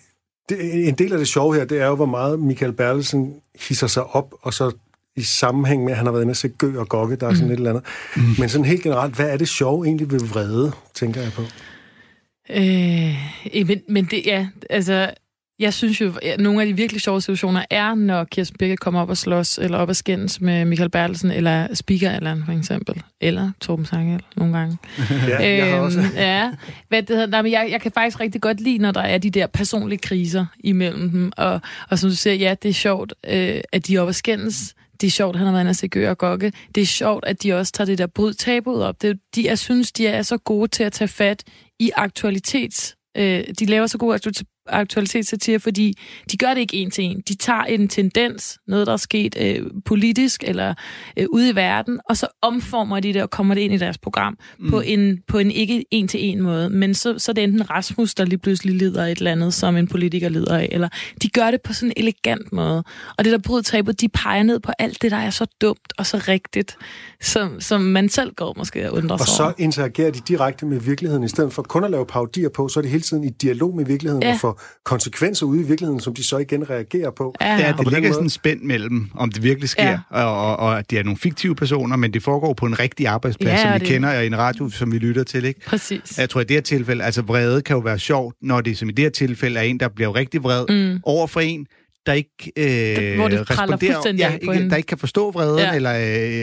S2: det, en del af det sjove her, det er jo, hvor meget Michael Bertelsen hisser sig op, og så i sammenhæng med, at han har været inde og se Gø og Gokke, der er sådan mm. et eller andet. Mm. Men sådan helt generelt, hvad er det sjove egentlig ved vrede, tænker jeg på?
S3: Øh, men, men det, ja, altså, jeg synes jo, at nogle af de virkelig sjove situationer er, når Kirsten Birke kommer op og slås, eller op og skændes med Michael Bertelsen, eller Speaker eller for eksempel, eller Torben Sangel nogle gange.
S2: Ja, jeg har også.
S3: Øhm, ja, hvad det hedder, nej, men jeg, jeg kan faktisk rigtig godt lide, når der er de der personlige kriser imellem dem, og, og som du siger, ja, det er sjovt, øh, at de er oppe og skændes, det er sjovt, at han har været inde og se Gø og Gokke. Det er sjovt, at de også tager det der bryd tabuet op. Det, de, jeg synes, de er så gode til at tage fat i aktualitets... Øh, de laver så god aktualitetssatire, fordi de gør det ikke en til en. De tager en tendens, noget der er sket øh, politisk eller øh, ude i verden, og så omformer de det og kommer det ind i deres program mm. på, en, på en ikke en til en måde. Men så, så er det enten Rasmus, der lige pludselig lider af et eller andet, som en politiker lider af, eller de gør det på sådan en elegant måde. Og det der bryd tabu, de peger ned på alt det, der er så dumt og så rigtigt, som, som man selv går måske og undrer
S2: Og
S3: sig
S2: så
S3: over.
S2: interagerer de direkte med virkeligheden. I stedet for kun at lave parodier på, så er det hele tiden i dialog med virkeligheden,
S3: Ja.
S2: og konsekvenser ude i virkeligheden, som de så igen reagerer på.
S3: Ja,
S1: Ja, det ligger
S2: måde-
S1: sådan en spænd mellem, om det virkelig sker,
S3: Ja.
S1: og, og, og at de er nogle fiktive personer, men det foregår på en rigtig arbejdsplads,
S3: Ja,
S1: som vi
S3: det-
S1: kender, og i en radio, som vi lytter til, ikke?
S3: Præcis.
S1: Jeg tror, i det her tilfælde, altså vrede kan jo være sjovt, når det som i det her tilfælde er en, der bliver rigtig vred
S3: Mm.
S1: over for en, der ikke øh,
S3: Der- hvor det
S1: responderer, ja, ikke,
S3: hende.
S1: der ikke kan forstå vreden,
S3: Ja.
S1: eller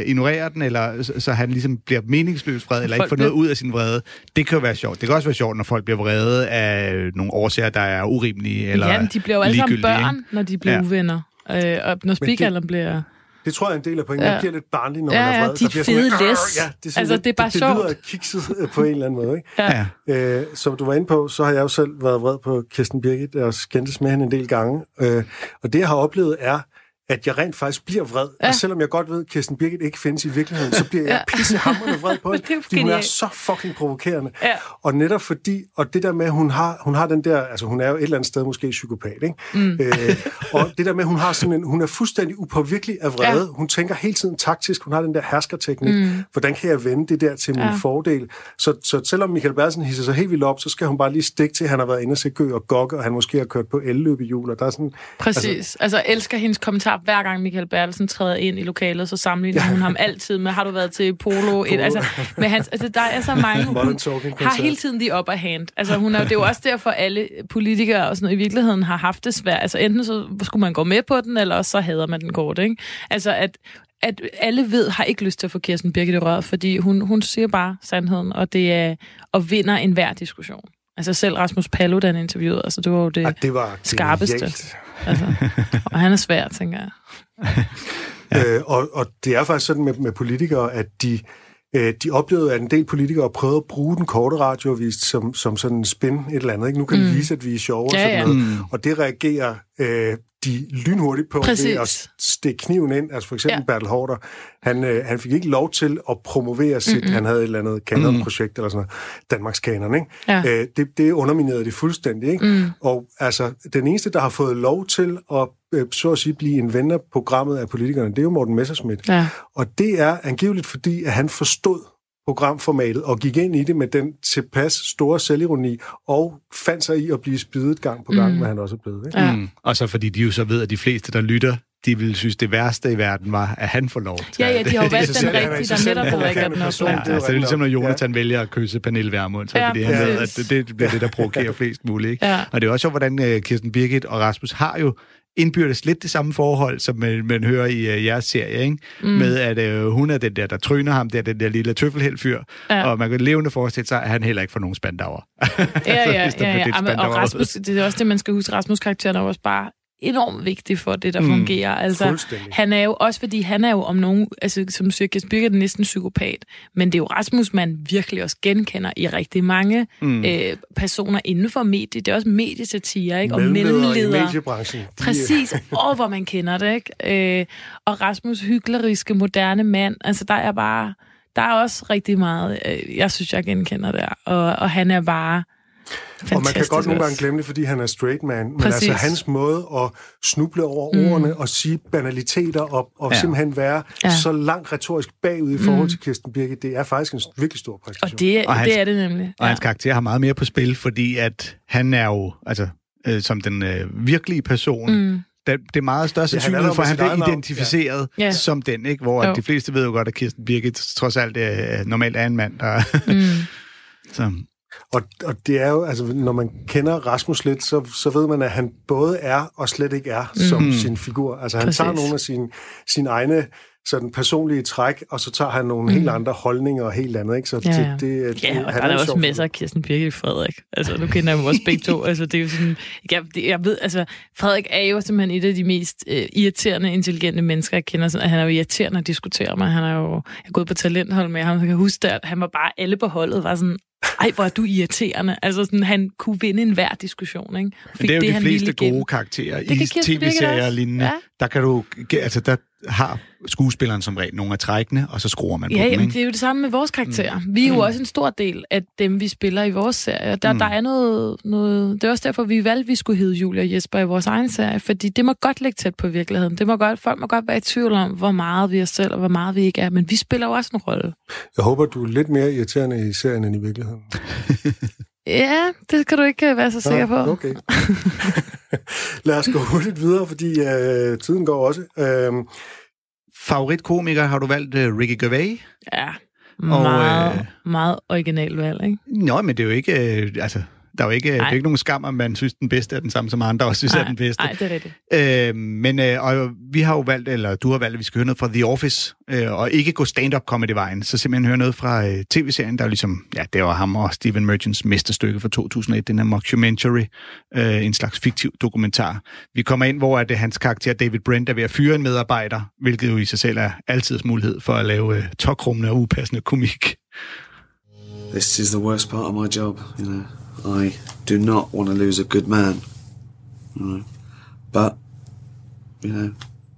S1: øh, ignorere den, eller så, så han ligesom bliver meningsløs vred, eller
S3: Folk
S1: ikke får noget ud af sin vrede. Det kan jo være sjovt. Det kan også være sjovt, når folk bliver vrede af nogle årsager, der er urimelige, eller
S3: Jamen, de bliver jo alle sammen børn, når de bliver
S1: Ja.
S3: uvenner. Øh, og når speakeren bliver...
S2: Det tror jeg er en del af pointen.
S3: Ja.
S2: Man bliver lidt barnlig, når
S3: Ja,
S2: man er
S3: ja,
S2: vred. bliver sådan
S3: fede
S2: lidt,
S3: læs.
S2: Ja, det er, sådan
S3: Altså,
S2: lidt,
S3: det er bare
S2: det, det
S3: sjovt.
S2: lyder kikset øh, på en eller anden måde. Ikke?
S3: Ja.
S1: Ja.
S2: Øh, som du var inde på, så har jeg jo selv været vred på Kirsten Birgit og skændtes med hende en del gange. Øh, og det, jeg har oplevet, er, at jeg rent faktisk bliver vred.
S3: Ja.
S2: Og selvom jeg godt ved, at Kirsten Birgit ikke findes i virkeligheden, så bliver jeg
S3: Ja.
S2: pissehammerende vred på hende.
S3: er
S2: fordi hun er så fucking provokerende.
S3: Ja.
S2: Og netop fordi, og det der med, at hun har, hun har den der, altså hun er jo et eller andet sted måske psykopat, ikke? Mm. Øh, og det der med, at hun har sådan en, hun er fuldstændig upåvirkelig af vrede.
S3: Ja.
S2: Hun tænker hele tiden taktisk, hun har den der herskerteknik. Mm. Hvordan kan jeg vende det der til min
S3: Ja.
S2: fordel? Så, så selvom Michael Bersen hisser sig helt vildt op, så skal hun bare lige stikke til, at han har været inde og se Gø og Gokke, og han måske har kørt på elløbehjul, og der er sådan...
S3: Præcis. Altså, altså elsker hendes kommentar, hver gang Michael Bertelsen træder ind i lokalet, så sammenligner hun ham altid med, har du været til polo? Et, altså, med hans, altså, der er så mange, hun har hele tiden de op af hand. Altså, hun er, det er jo også derfor, alle politikere og sådan noget, i virkeligheden har haft det svært. Altså, enten så skulle man gå med på den, eller også så hader man den kort, ikke? Altså, at, at alle ved, har ikke lyst til at få Kirsten Birgit røret, fordi hun, hun siger bare sandheden, og det er og vinder enhver diskussion. Altså selv Rasmus Paludan interviewet, altså det var jo det,
S2: Ah, det var
S3: skarpeste.
S2: genialt.
S3: Altså, og han er svær, tænker jeg.
S2: Ja. Øh, og, og det er faktisk sådan med, med politikere, at de, øh, de oplevede, at en del politikere prøvede at bruge den korte radioavis som, som sådan en spin et eller andet. Ikke? Nu kan mm. Vi vise, at vi er sjove og
S3: Ja,
S2: sådan
S3: ja.
S2: noget.
S3: Mm.
S2: Og det reagerer øh, de lynhurtigt på
S3: Præcis.
S2: ved at stikke kniven ind. Altså for eksempel ja. Bertel Hårder, han, øh, han fik ikke lov til at promovere sit,
S3: Mm-mm.
S2: han havde et eller andet kanonprojekt eller sådan noget, Danmarks kanon, ikke?
S3: Ja.
S2: Øh, det, det underminerede det fuldstændig, ikke?
S3: Mm.
S2: Og altså, den eneste, der har fået lov til at, øh, så at sige, blive en ven af programmet af politikerne, det er jo Morten Messerschmidt.
S3: Ja.
S2: Og det er angiveligt, fordi at han forstod programformatet og gik ind i det med den tilpas store selvironi og fandt sig i at blive spidet gang på gang,
S1: Mm.
S2: hvad han også er blevet. Ikke?
S3: Ja.
S1: Mm. Og så fordi de jo så ved, at de fleste, der lytter, de vil synes, det værste i verden var, at han får lov til
S3: Ja, ja, de har jo valgt
S1: Det
S3: den
S1: er
S3: rigtige, der netop
S1: provokerende
S3: ikke er den
S1: person.
S3: opslag.
S1: Ja, altså, det er ligesom, når Jonathan vælger at kysse Pernille Vermund, så
S3: Ja,
S1: fordi han ved, at det, det bliver det, der provokerer flest muligt. Ikke?
S3: Ja.
S1: Og det er også sjovt, hvordan øh, Kirsten Birgit og Rasmus har jo indbyrdes lidt det samme forhold, som man, man hører i uh, jeres serie, ikke?
S3: Mm.
S1: Med at øh, hun er den der, der tryner ham, det er den der lille tøffelhældfyr,
S3: Ja.
S1: ja. og man kan levende forestille sig, at han heller ikke får nogen spandauer.
S3: Ja, ja,
S1: der
S3: ja, ja. Jamen, og. Rasmus, det er også det, man skal huske. Rasmus karakteren er også bare enormt vigtig for det, der
S1: Mm.
S3: fungerer. Altså, han er jo også, fordi han er jo om nogen, altså som du siger, Kirsten Birgit er næsten psykopat, men det er jo Rasmus, man virkelig også genkender i rigtig mange Mm. øh, personer inden for mediet. Det er også mediesatire, ikke? Og
S2: Mellemledere i
S3: Præcis. Og hvor man kender det, ikke? Øh, og Rasmus hykleriske, moderne mand. Altså, der er bare... Der er også rigtig meget, øh, jeg synes, jeg genkender der. Og, og han er bare fantastisk.
S2: Og man kan godt nogle gange glemme det, fordi han er straight man. Men
S3: Præcis.
S2: altså hans måde at snuble over
S3: Mm.
S2: mm. ordene og sige banaliteter og, og
S1: Ja.
S2: ja. simpelthen være
S3: Ja.
S2: ja. så langt retorisk bagud i forhold
S3: Mm.
S2: til Kirsten Birgit, det er faktisk en virkelig stor præstation.
S3: Og det,
S1: Og hans-
S3: det er det nemlig.
S1: Og hans karakter har meget mere på spil, fordi at han er jo, altså, øh, som den øh, virkelige person,
S3: Mm.
S1: mm. det, det er meget større
S2: Ja,
S1: sandsynlighed
S2: der
S1: for, at han bliver identificeret
S3: Ja.
S1: ja. som den, ikke? hvor
S3: Jo.
S1: at de fleste ved jo godt, at Kirsten Birgit trods alt er, normalt er en mand, der...
S3: Mm.
S1: så.
S2: Og, og det er jo, altså, når man kender Rasmus lidt, så, så ved man, at han både er og slet ikke er mm. som
S1: Mm.
S2: sin figur. Altså han
S3: Præcis.
S2: tager nogle af sine, sine egne sådan personlige træk, og så tager han nogle mm. helt andre holdninger og helt andet. Ikke? Så
S3: Ja,
S2: det,
S3: ja.
S2: det, det,
S3: Ja, og
S2: han
S3: der er
S2: en
S3: også masser af Kirsten Birgit Frederik. Altså, nu kender jeg dem også begge to. Altså, det er jo sådan... Jeg, det, jeg ved, altså, Frederik er jo simpelthen et af de mest øh, irriterende, intelligente mennesker, jeg kender. Sådan, han er jo irriterende at diskutere med. Han er jo... Jeg er gået på talenthold med ham, så jeg kan huske, at han var bare... Alle på holdet var sådan... Ej, hvor er du irriterende. Altså, sådan, han kunne vinde enhver diskussion, ikke?
S1: Men det er jo de
S3: han
S1: fleste gode karakterer
S3: Det
S1: i tv-serier og lignende.
S3: Ja.
S1: Der kan du, altså der har skuespilleren som regel nogle af trækkene, og så skruer man på
S3: Ja,
S1: dem,
S3: jamen,
S1: ikke?
S3: det er jo det samme med vores karakterer. Mm. Vi er jo
S1: Mm.
S3: også en stor del af dem, vi spiller i vores serie. Der. Mm. der er noget, noget... Det er også derfor, vi valgte, at vi skulle hedde Julia og Jesper i vores egen serie, fordi det må godt ligge tæt på virkeligheden. Det må godt, folk må godt være i tvivl om, hvor meget vi er selv, og hvor meget vi ikke er. Men vi spiller jo også en rolle.
S2: Jeg håber, du er lidt mere irriterende i serien end i virkeligheden.
S3: Ja, det kan du ikke øh, være så sikker på.
S2: Okay. Lad os gå hurtigt videre, fordi øh, tiden går også. Øh,
S1: Favoritkomiker har du valgt uh, Ricky Gervais.
S3: Ja,
S1: Og,
S3: meget,
S1: øh,
S3: øh... meget original valg, ikke?
S1: Nå, men det er jo ikke... Øh, altså, der er jo ikke, det er jo ikke nogen skam, om man synes, den bedste er den samme, som andre også synes
S3: Nej,
S1: er den bedste.
S3: nej, det er rigtigt.
S1: Øh, men øh, og vi har jo valgt, eller du har valgt, at vi skal høre noget fra The Office, øh, og ikke gå stand-up comedy-vejen, så simpelthen høre noget fra øh, tv-serien, der er ligesom, ja, det var ham og Stephen Merchants mesterstykke fra 2001, den her mockumentary, øh, en slags fiktiv dokumentar. Vi kommer ind, hvor at, øh, hans karakter David Brent er ved at fyre en medarbejder, hvilket jo i sig selv er altid mulighed for at lave øh, tokrummende og upassende komik.
S12: This is the worst part of my job, you know. I do not want to lose a good man, you know. But, you know,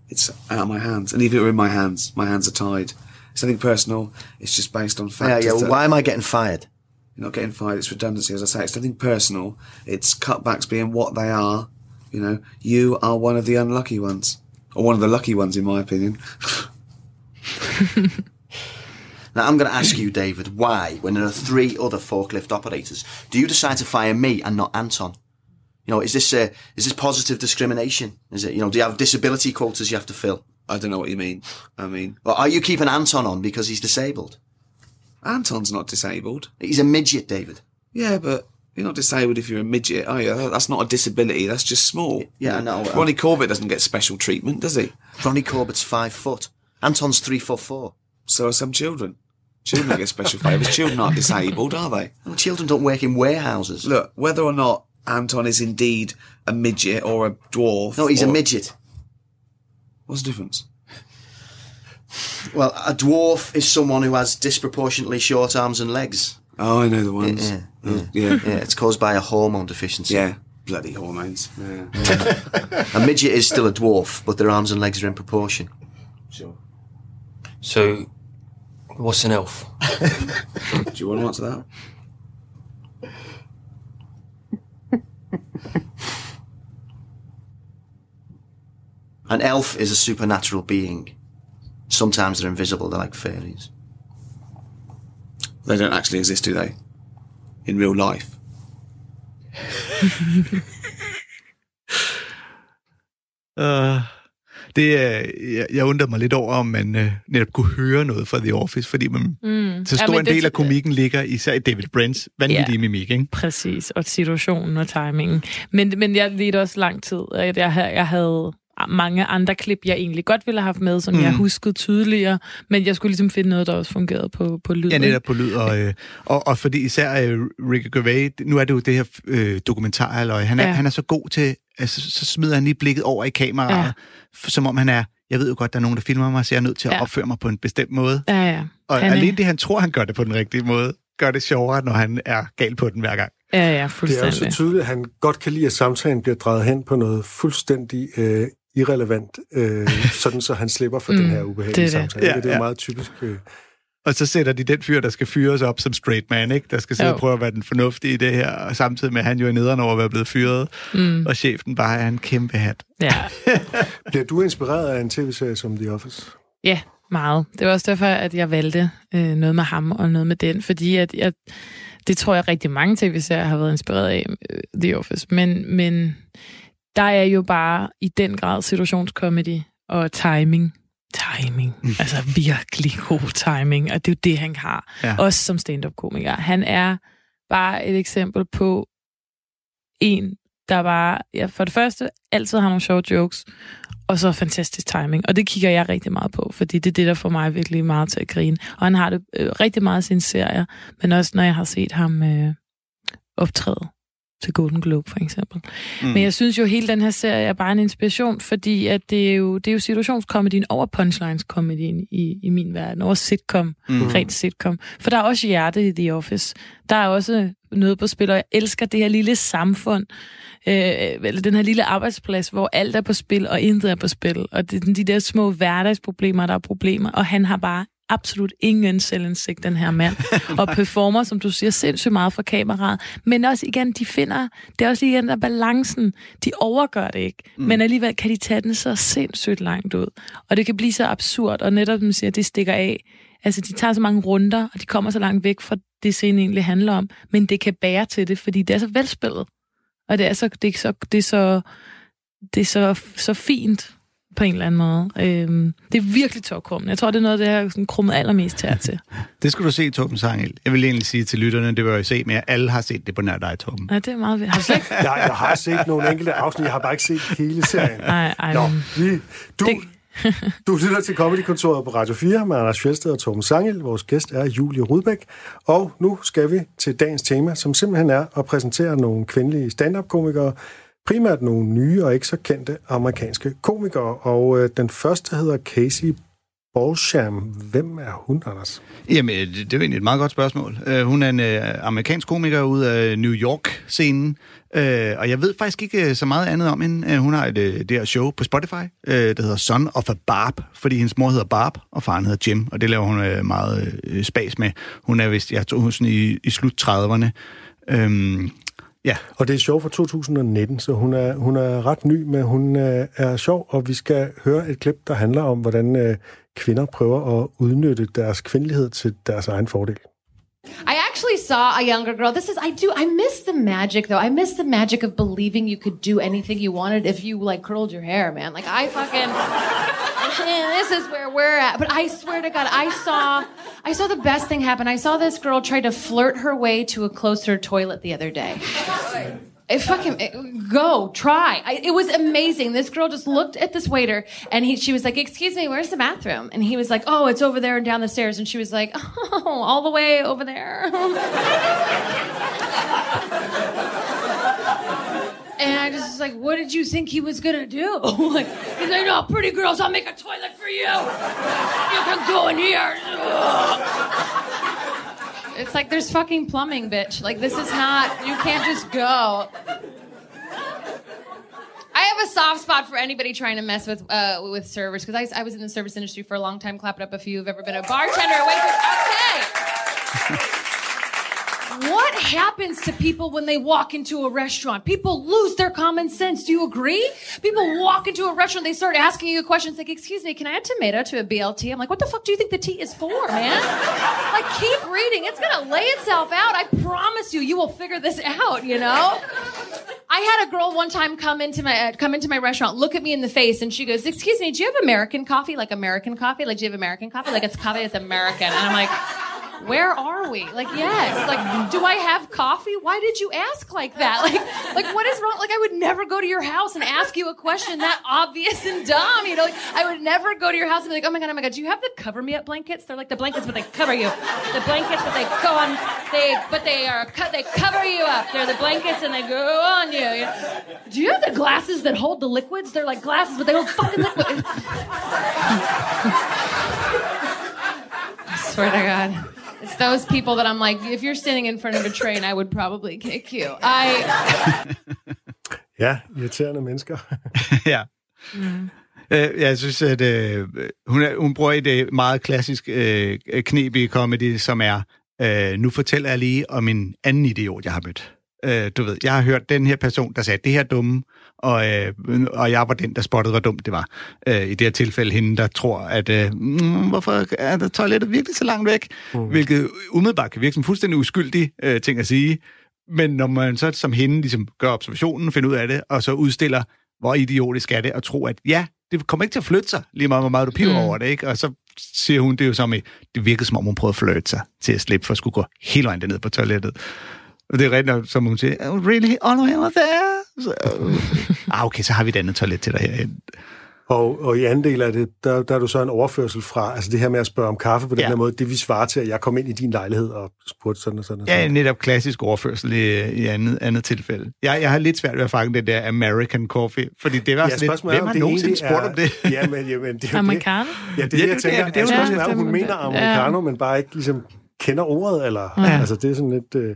S12: it's out of my hands. And even if it were in my hands, my hands are tied. It's nothing personal. It's just based on
S13: facts.
S12: Yeah,
S13: yeah.
S12: that-
S13: Why am I getting fired?
S12: You're not getting fired. It's redundancy, as I say. It's nothing personal. It's cutbacks being what they are. You know, you are one of the unlucky ones, or one of the lucky ones, in my opinion.
S13: Now, I'm going to ask you, David, why, when there are three other forklift operators, do you decide to fire me and not Anton? You know, is this uh, is this positive discrimination? Is it you know? Do you have disability quotas you have to fill?
S12: I don't know what you mean. I mean,
S13: Or are you keeping Anton on because he's disabled?
S12: Anton's not disabled.
S13: He's a midget, David.
S12: Yeah, but you're not disabled if you're a midget, are you? That's not a disability. That's just small.
S13: Yeah, I know.
S12: Ronnie Corbett doesn't get special treatment, does he?
S13: Ronnie Corbett's five foot. Anton's three foot four.
S12: So are some children. Children get special favours. Children aren't disabled, are they?
S13: Well, children don't work in warehouses.
S12: Look, whether or not Anton is indeed a midget or a dwarf.
S13: No, he's a midget.
S12: What's the difference?
S13: Well, a dwarf is someone who has disproportionately short arms and legs.
S12: Oh, I know the ones.
S13: Yeah,
S12: Oh,
S13: yeah,
S12: yeah.
S13: yeah. It's caused by a hormone deficiency.
S12: Yeah, bloody hormones. Yeah.
S13: A midget is still a dwarf, but their arms and legs are in proportion.
S12: Sure.
S14: So, what's an elf?
S12: Do you want to answer that?
S13: An elf is a supernatural being. Sometimes they're invisible, they're like fairies.
S12: They don't actually exist, do they? In real life.
S1: Uh, det er, jeg, jeg undrer mig lidt over, om man uh, netop kunne høre noget fra The Office, fordi man,
S3: Mm.
S1: så
S3: Ja,
S1: stor
S3: men
S1: en
S3: det-
S1: del af komikken ligger især i David Brents vanvittige
S3: Ja.
S1: mimik, ikke?
S3: Præcis, og situationen og timingen. Men, men jeg ledte også lang tid, at jeg, havde- jeg havde mange andre klip, jeg egentlig godt ville have haft med, som mm. jeg huskede tydeligere, men jeg skulle ligesom finde noget, der også fungerede på, på lyd.
S1: Ja, netop på lyd. Og, øh, og, og fordi især øh, Ricky Gervais, nu er det jo det her øh, dokumentar, eller han er,
S3: Ja.
S1: han er så god til, altså, så smider han lige blikket over i kameraet,
S3: Ja.
S1: som om han er, jeg ved jo godt, der er nogen, der filmer mig, så jeg er nødt til at
S3: Ja.
S1: opføre mig på en bestemt måde.
S3: Ja, ja.
S1: Og
S3: Han er-
S1: alene det, han tror, han gør det på den rigtige måde, gør det sjovere, når han er gal på den hver gang.
S3: Ja, ja,
S2: Det er jo
S3: fuldstændig.
S2: så tydeligt, at han godt kan lide, at samtalen bliver drejet hen på noget fuldstændig øh, irrelevant, øh, sådan så han slipper for
S1: Mm,
S2: den her ubehagelige
S1: det er det.
S2: samtale.
S1: Ja,
S2: det er jo
S1: ja.
S2: meget typisk. Øh.
S1: Og så sætter de den fyr, der skal fyres op som straight man, ikke? Der skal sidde
S3: Jo.
S1: og prøve at være den fornuftige i det her, og samtidig med, at han jo er nederen over at være blevet fyret,
S3: Mm.
S1: og chefen bare er en kæmpe hat.
S3: Ja.
S2: Bliver du inspireret af en tv-serie som The Office?
S3: Ja, meget. Det var også derfor, at jeg valgte øh, noget med ham og noget med den, fordi at jeg, det tror jeg rigtig mange tv-serier har været inspireret af, øh, The Office. Men, men der er jo bare i den grad situationskomedy og timing. Timing. Altså virkelig god timing, og det er jo det, han har.
S1: Ja.
S3: Også som stand-up-komiker. Han er bare et eksempel på en, der bare, ja, for det første, altid har nogle sjove jokes, og så fantastisk timing. Og det kigger jeg rigtig meget på, fordi det er det, der får mig virkelig meget til at grine. Og han har det øh, rigtig meget i sine serier, men også når jeg har set ham øh, optræde til Golden Globe, for eksempel. Mm. Men jeg synes jo, hele den her serie er bare en inspiration, fordi at det, er jo, det er jo situationskomedien over punchlines-komedien i, i min verden, over sitcom,
S1: mm.
S3: rent sitcom. For der er også hjerte i The Office. Der er også noget på spil, og jeg elsker det her lille samfund, øh, eller den her lille arbejdsplads, hvor alt er på spil, og intet er på spil. Og det er de der små hverdagsproblemer, der er problemer, og han har bare absolut ingen selvindsigt, den her mand. og performer, som du siger, sindssygt meget fra kameraet. Men også igen, de finder, det er også igen der balancen. De overgør det ikke, mm. men alligevel kan de tage den så sindssygt langt ud. Og det kan blive så absurd, og netop, som siger, det stikker af. Altså, de tager så mange runder, og de kommer så langt væk fra det, scenen egentlig handler om. Men det kan bære til det, fordi det er så velspillet. Og det er så, det er så, det er så, det er så, så fint på en eller anden måde. Øhm, det er virkelig tårkrummende. Jeg tror, det er noget, af det her sådan krummet allermest her til.
S1: Det skulle du se, Torben Sangel. Jeg vil egentlig sige til lytterne, det vil jeg jo se, men alle har set det på nær dig, Torben.
S3: Ja, det er meget vildt. Har du?
S2: Jeg, jeg har set nogle enkelte afsnit, jeg har bare ikke set hele serien.
S3: Nej, ej,
S2: Nå,
S3: men-
S2: vi, du, du lytter til Comedy-kontoret på Radio 4 med Anders Fjelsted og Torben Sangel. Vores gæst er Julie Rudbæk. Og nu skal vi til dagens tema, som simpelthen er at præsentere nogle kvindelige stand-up-komikere, primært nogle nye og ikke så kendte amerikanske komikere. Og øh, den første hedder Casey Balsham. Hvem er hun, Anders?
S1: Jamen, øh, det, det er egentlig et meget godt spørgsmål. Uh, hun er en uh, amerikansk komiker ud af New York-scenen, uh, og jeg ved faktisk ikke uh, så meget andet om hende. Uh, hun har et uh, det her show på Spotify, uh, der hedder Son of a Barb, fordi hendes mor hedder Barb, og faren hedder Jim, og det laver hun uh, meget uh, spas med. Hun er vist, jeg tror, hun er sådan i, i slut 30'erne. Um, øhm, ja.
S2: Og det er sjov fra 2019, så hun er, hun er ret ny, men hun øh, er sjov, og vi skal høre et klip, der handler om, hvordan øh, kvinder prøver at udnytte deres kvindelighed til deres egen fordel.
S15: I actually saw a younger girl. This is I do I miss the magic though. I miss the magic of believing you could do anything you wanted if you like curled your hair, man. Like I fucking this is where we're at. But I swear to God, I saw I saw the best thing happen. I saw this girl try to flirt her way to a closer toilet the other day. It fucking it- go try. I, it was amazing. This girl just looked at this waiter, and he she was like, "Excuse me, where's the bathroom?" And he was like, "Oh, it's over there and down the stairs." And she was like, "Oh, all the way over there." And I just was like, what did you think he was gonna do? like, he's like, no, pretty girls, I'll make a toilet for you. You can go in here. It's like there's fucking plumbing, bitch. Like this is not. You can't just go. I have a soft spot for anybody trying to mess with uh, with servers because I, I was in the service industry for a long time. Clap it up if you've ever been a bartender or waitress. Okay. Happens to people when they walk into a restaurant? People lose their common sense. Do you agree? People walk into a restaurant, they start asking you questions like, "Excuse me, can I add tomato to a BLT?" I'm like, "What the fuck do you think the tea is for, man?" like, keep reading. It's gonna lay itself out. I promise you, you will figure this out. You know. I had a girl one time come into my uh, come into my restaurant, look at me in the face, and she goes, "Excuse me, do you have American coffee? Like American coffee? Like do you have American coffee? Like it's coffee is American?" And I'm like. Where are we? Like, yes. Like, do I have coffee? Why did you ask like that? Like, like what is wrong? Like, I would never go to your house and ask you a question that obvious and dumb. You know, like, I would never go to your house and be like, oh my god, oh my god, do you have the cover me up blankets? They're like the blankets, but they cover you. The blankets, but they go on. They, but they are cut. They cover you up. They're the blankets, and they go on you. you know? Do you have the glasses that hold the liquids? They're like glasses, but they hold fucking liquid. I swear to God. It's those people that I'm like, if you're standing in front of a train, I would probably kick you. I
S2: Ja, irriterende mennesker.
S1: ja. Øh, Jeg synes, at øh, hun, er, hun bruger et øh, meget klassisk øh, knep i comedy, som er, øh, nu fortæller jeg lige om en anden idiot, jeg har mødt. Øh, du ved, jeg har hørt den her person, der sagde, det her er dumme, og, øh, og jeg var den, der spottede, hvor dumt det var. Øh, I det her tilfælde hende, der tror, at øh, mm, hvorfor er der toilettet virkelig så langt væk? Mm. Hvilket umiddelbart kan virke som fuldstændig uskyldig øh, ting at sige. Men når man så som hende ligesom gør observationen, finder ud af det, og så udstiller, hvor idiotisk er det at tro, at ja, det kommer ikke til at flytte sig, lige meget hvor meget du piver mm. over det, ikke? Og så siger hun, det jo som, i- det virkede som om hun prøvede at flytte sig til at slippe for at skulle gå hele vejen ned på toilettet. Og det er rigtigt, som hun siger, oh, really, all the way over there? Så, øh, ah, okay, så har vi et andet toilet til dig herhen.
S2: Og, og i anden del af det, der, der er du så en overførsel fra, altså det her med at spørge om kaffe på den
S1: Ja.
S2: her måde, det vi svarer til, at jeg kom ind i din lejlighed og spurgte sådan og sådan og
S1: Ja,
S2: sådan.
S1: netop klassisk overførsel i, i andet, andet tilfælde. Jeg, jeg har lidt svært ved at fange den der American coffee, fordi det var
S2: Ja,
S1: sådan lidt, hvem
S2: om
S1: har
S2: det
S1: nogensinde spurgt om det?
S2: Ja, men, jamen, det er jo
S3: Americano?
S2: Det. Ja, det er
S1: Ja,
S2: det, jeg
S1: det-
S2: tænker.
S1: det- det er jo det.
S2: spørgsmålet om hun
S3: Ja.
S2: mener americano, men bare ikke ligesom kender ordet, eller
S1: Ja.
S2: altså det er sådan lidt... Øh,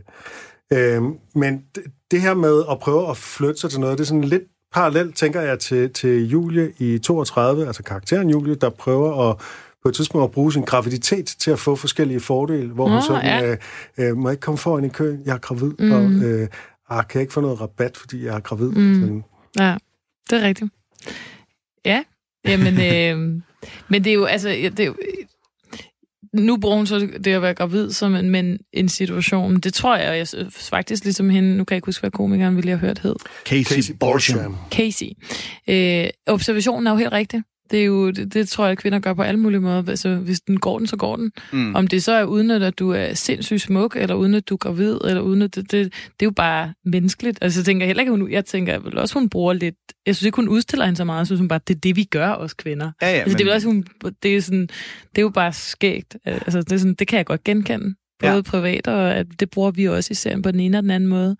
S2: øh, men det, her med at prøve at flytte sig til noget, det er sådan lidt parallelt, tænker jeg, til, til Julie i 32, altså karakteren Julie, der prøver at på et tidspunkt at bruge sin graviditet til at få forskellige fordele, hvor hun
S3: Nå,
S2: sådan,
S3: ja.
S2: øh, øh, må jeg ikke komme foran i køen, jeg er gravid,
S3: Mm.
S2: og øh, ah, kan jeg ikke få noget rabat, fordi jeg er gravid?
S3: Mm.
S2: Sådan.
S3: Ja, det er rigtigt. Ja, jamen, øh, men det er jo, altså, det er jo, nu bruger hun så det at være gravid som en, men en situation. Det tror jeg, jeg faktisk ligesom hende, nu kan jeg ikke huske, hvad komikeren ville have hørt hed.
S1: Casey,
S2: Casey Balsham.
S3: Casey. Øh, observationen er jo helt rigtig. Det, er jo, det, det tror jeg, at kvinder gør på alle mulige måder. Altså, hvis den går den, så går den.
S1: Mm.
S3: Om det så er uden, at du er sindssygt smuk, eller uden, at du er gravid, eller uden, at det, det, det er jo bare menneskeligt. Altså, jeg tænker heller ikke, hun, jeg tænker vel også, hun bruger lidt... Jeg synes ikke, hun udstiller hende så meget. Jeg synes hun bare, det er det, vi gør, os kvinder.
S1: Ja, ja,
S3: altså, det, er
S1: men-
S3: også, hun, det, er sådan, det er jo bare skægt. Altså, det, er sådan, det kan jeg godt genkende. Både
S1: ja.
S3: privat, og at det bruger vi også i serien på den ene og den anden måde.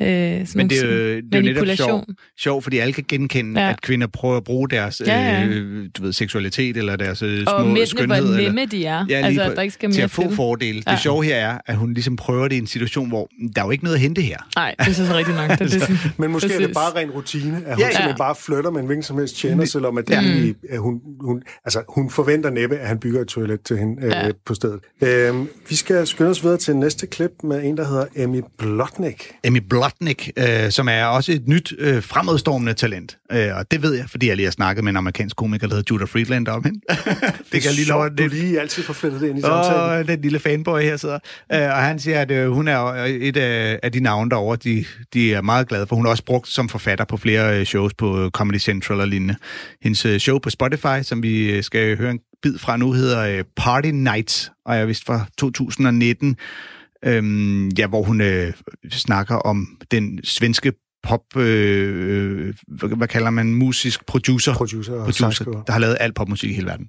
S3: Øh,
S1: Men det er jo, det er jo netop sjovt, sjov, fordi alle kan genkende, ja. At kvinder prøver at bruge deres
S3: Ja, ja.
S1: øh, du ved, seksualitet eller deres øh, små
S3: Og mændene,
S1: skønhed.
S3: hvor
S1: eller,
S3: nemme de er.
S1: Ja,
S3: altså,
S1: på-
S3: at der ikke skal
S1: til
S3: mere
S1: at få
S3: til.
S1: fordele. Det
S3: Ja.
S1: sjove her er, at hun ligesom prøver det i en situation, hvor der er jo ikke noget at hente her.
S3: Nej, det er så rigtigt nok. Det, det, er sådan,
S2: Men måske Præcis. er det bare ren rutine, at hun
S1: Ja,
S2: ja, simpelthen bare flytter med en hvilken som helst tjener, selvom at, det egentlig, at hun, hun, altså, hun forventer næppe, at han bygger et toilet til hende øh,
S3: Ja.
S2: på stedet. Øhm, vi skal skynde os videre til næste klip med en, der hedder Emmy Blotnick.
S1: Emmy Blotnick. Slotnick, øh, som er også et nyt øh, fremadstormende talent. Øh, og det ved jeg, fordi jeg lige har snakket med en amerikansk komiker, der hedder Judah Friedland om hende. det kan jeg lige love,
S2: Du lige altid får flettet det ind i samtalen.
S1: Åh, den lille fanboy her sidder. Øh, og han siger, at øh, hun er et af, af de navne derovre, de, de er meget glade for. Hun er også brugt som forfatter på flere øh, shows på øh, Comedy Central og lignende. Hendes øh, show på Spotify, som vi øh, skal høre en bid fra nu, hedder øh, Party Nights, og jeg vist fra 2019, øhm, ja, hvor hun øh, snakker om den svenske pop, øh, øh hvad, hvad kalder man, musisk producer,
S2: producer,
S1: producer
S2: sangskriver.
S1: der har lavet al popmusik i hele verden.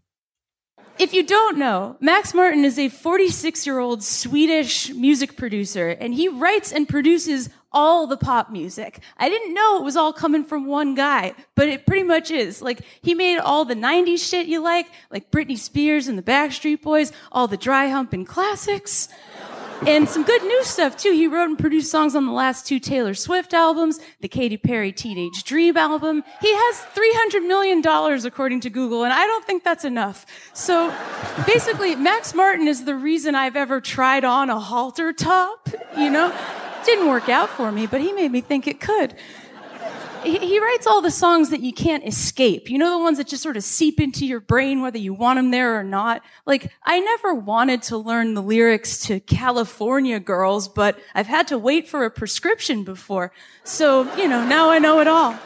S16: If you don't know, Max Martin is a 46 year old Swedish music producer, and he writes and produces all the pop music. I didn't know it was all coming from one guy, but it pretty much is. Like, he made all the 90s shit you like, like Britney Spears and the Backstreet Boys, all the dry humping classics. And some good new stuff too. He wrote and produced songs on the last two Taylor Swift albums, the Katy Perry Teenage Dream album. He has $300 million according to Google, and I don't think that's enough. So basically, Max Martin is the reason I've ever tried on a halter top, you know? Didn't work out for me, but he made me think it could. He, writes all the songs that you can't escape. You know, the ones that just sort of seep into your brain, whether you want them there or not. Like, I never wanted to learn the lyrics to California Girls, but I've had to wait for a prescription before. So, you know, now I know it all.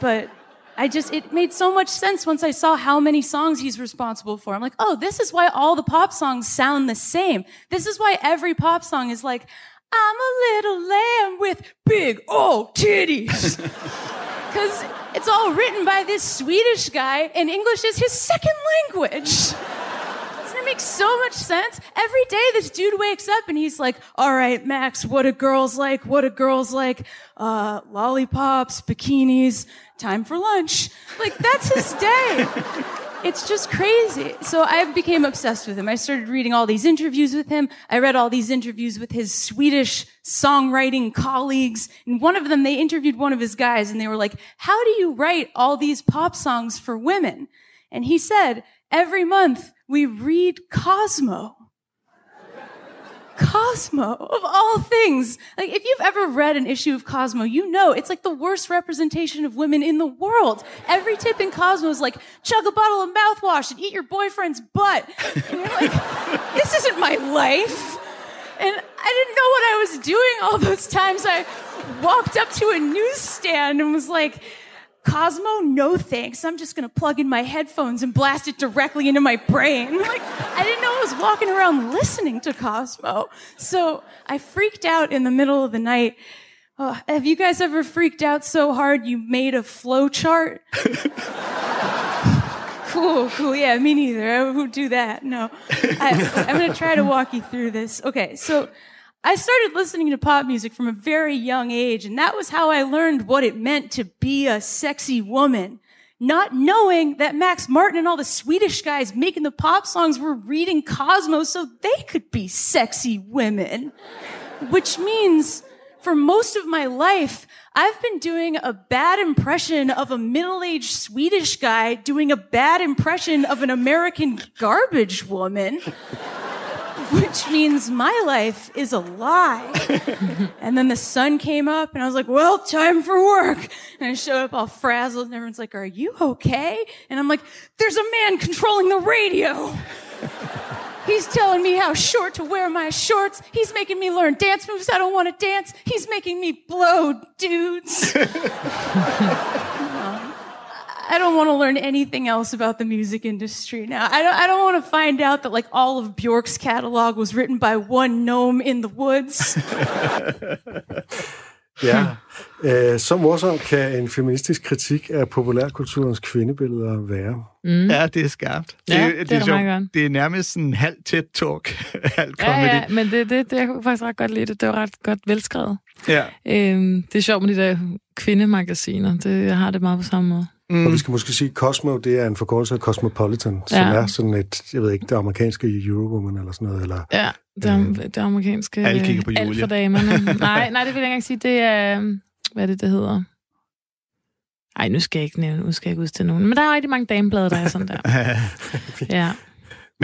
S16: But I just, it made so much sense once I saw how many songs he's responsible for. I'm like, oh, this is why all the pop songs sound the same. This is why every pop song is like, I'm a little lamb with big old titties. Because it's all written by this Swedish guy, and English is his second language. Doesn't it make so much sense? Every day this dude wakes up and he's like, all right, Max, what do girls like? What do girls like? Uh, lollipops, bikinis, time for lunch. Like, that's his day. It's just crazy. So I became obsessed with him. I started reading all these interviews with him. I read all these interviews with his Swedish songwriting colleagues. And one of them, they interviewed one of his guys and they were like, how do you write all these pop songs for women? And he said, every month we read Cosmo. Cosmo, of all things. Like, if you've ever read an issue of Cosmo, you know it's like the worst representation of women in the world. Every tip in Cosmo is like, chug a bottle of mouthwash and eat your boyfriend's butt. And you're like, this isn't my life. And I didn't know what I was doing all those times. I walked up to a newsstand and was like, Cosmo, no thanks. I'm just gonna plug in my headphones and blast it directly into my brain. Like, I didn't know I was walking around listening to Cosmo. So I freaked out in the middle of the night. Oh, have you guys ever freaked out so hard you made a flow chart? cool, cool. Yeah, me neither. I would do that. No. I, I'm gonna try to walk you through this. Okay, so I started listening to pop music from a very young age, and that was how I learned what it meant to be a sexy woman. Not knowing that Max Martin and all the Swedish guys making the pop songs were reading Cosmos so they could be sexy women. Which means for most of my life, I've been doing a bad impression of a middle-aged Swedish guy doing a bad impression of an American garbage woman which means my life is a lie. and then the sun came up and I was like, well, time for work. And I showed up all frazzled and everyone's like, are you okay? And I'm like, there's a man controlling the radio. He's telling me how short to wear my shorts. He's making me learn dance moves I don't want to dance. He's making me blow dudes. I don't want to learn anything else about the music industry now. I don't, I don't want to find out that like all of Bjork's catalog was written by one gnome in the woods.
S2: Ja, øh, så morsom kan en feministisk kritik af populærkulturens kvindebilleder være.
S1: Mm. Ja, det er skarpt.
S3: Ja, det er
S1: det, er sjovt. det er nærmest sådan halv tæt talk, halv
S3: Ja,
S1: comedy.
S3: ja, men det, det, det, jeg kunne faktisk ret godt lide det. Det var ret godt velskrevet.
S1: Ja.
S3: Øhm, det er sjovt med de der kvindemagasiner. Det, jeg har det meget på samme måde.
S2: Mm. Og vi skal måske sige, Cosmo, det er en forkortelse af Cosmopolitan, som
S3: Ja.
S2: er sådan et, jeg ved ikke, det amerikanske Eurowoman eller sådan noget, eller...
S3: Ja, det, er, det er amerikanske...
S2: Alle kigger på
S3: Alt for damerne. nej, nej, det vil jeg ikke engang sige. Det er... Hvad er det, det hedder? Ej, nu skal jeg ikke nævne, nu skal jeg ikke udstille nogen. Men der er rigtig mange dameblade, der er sådan der. Ja.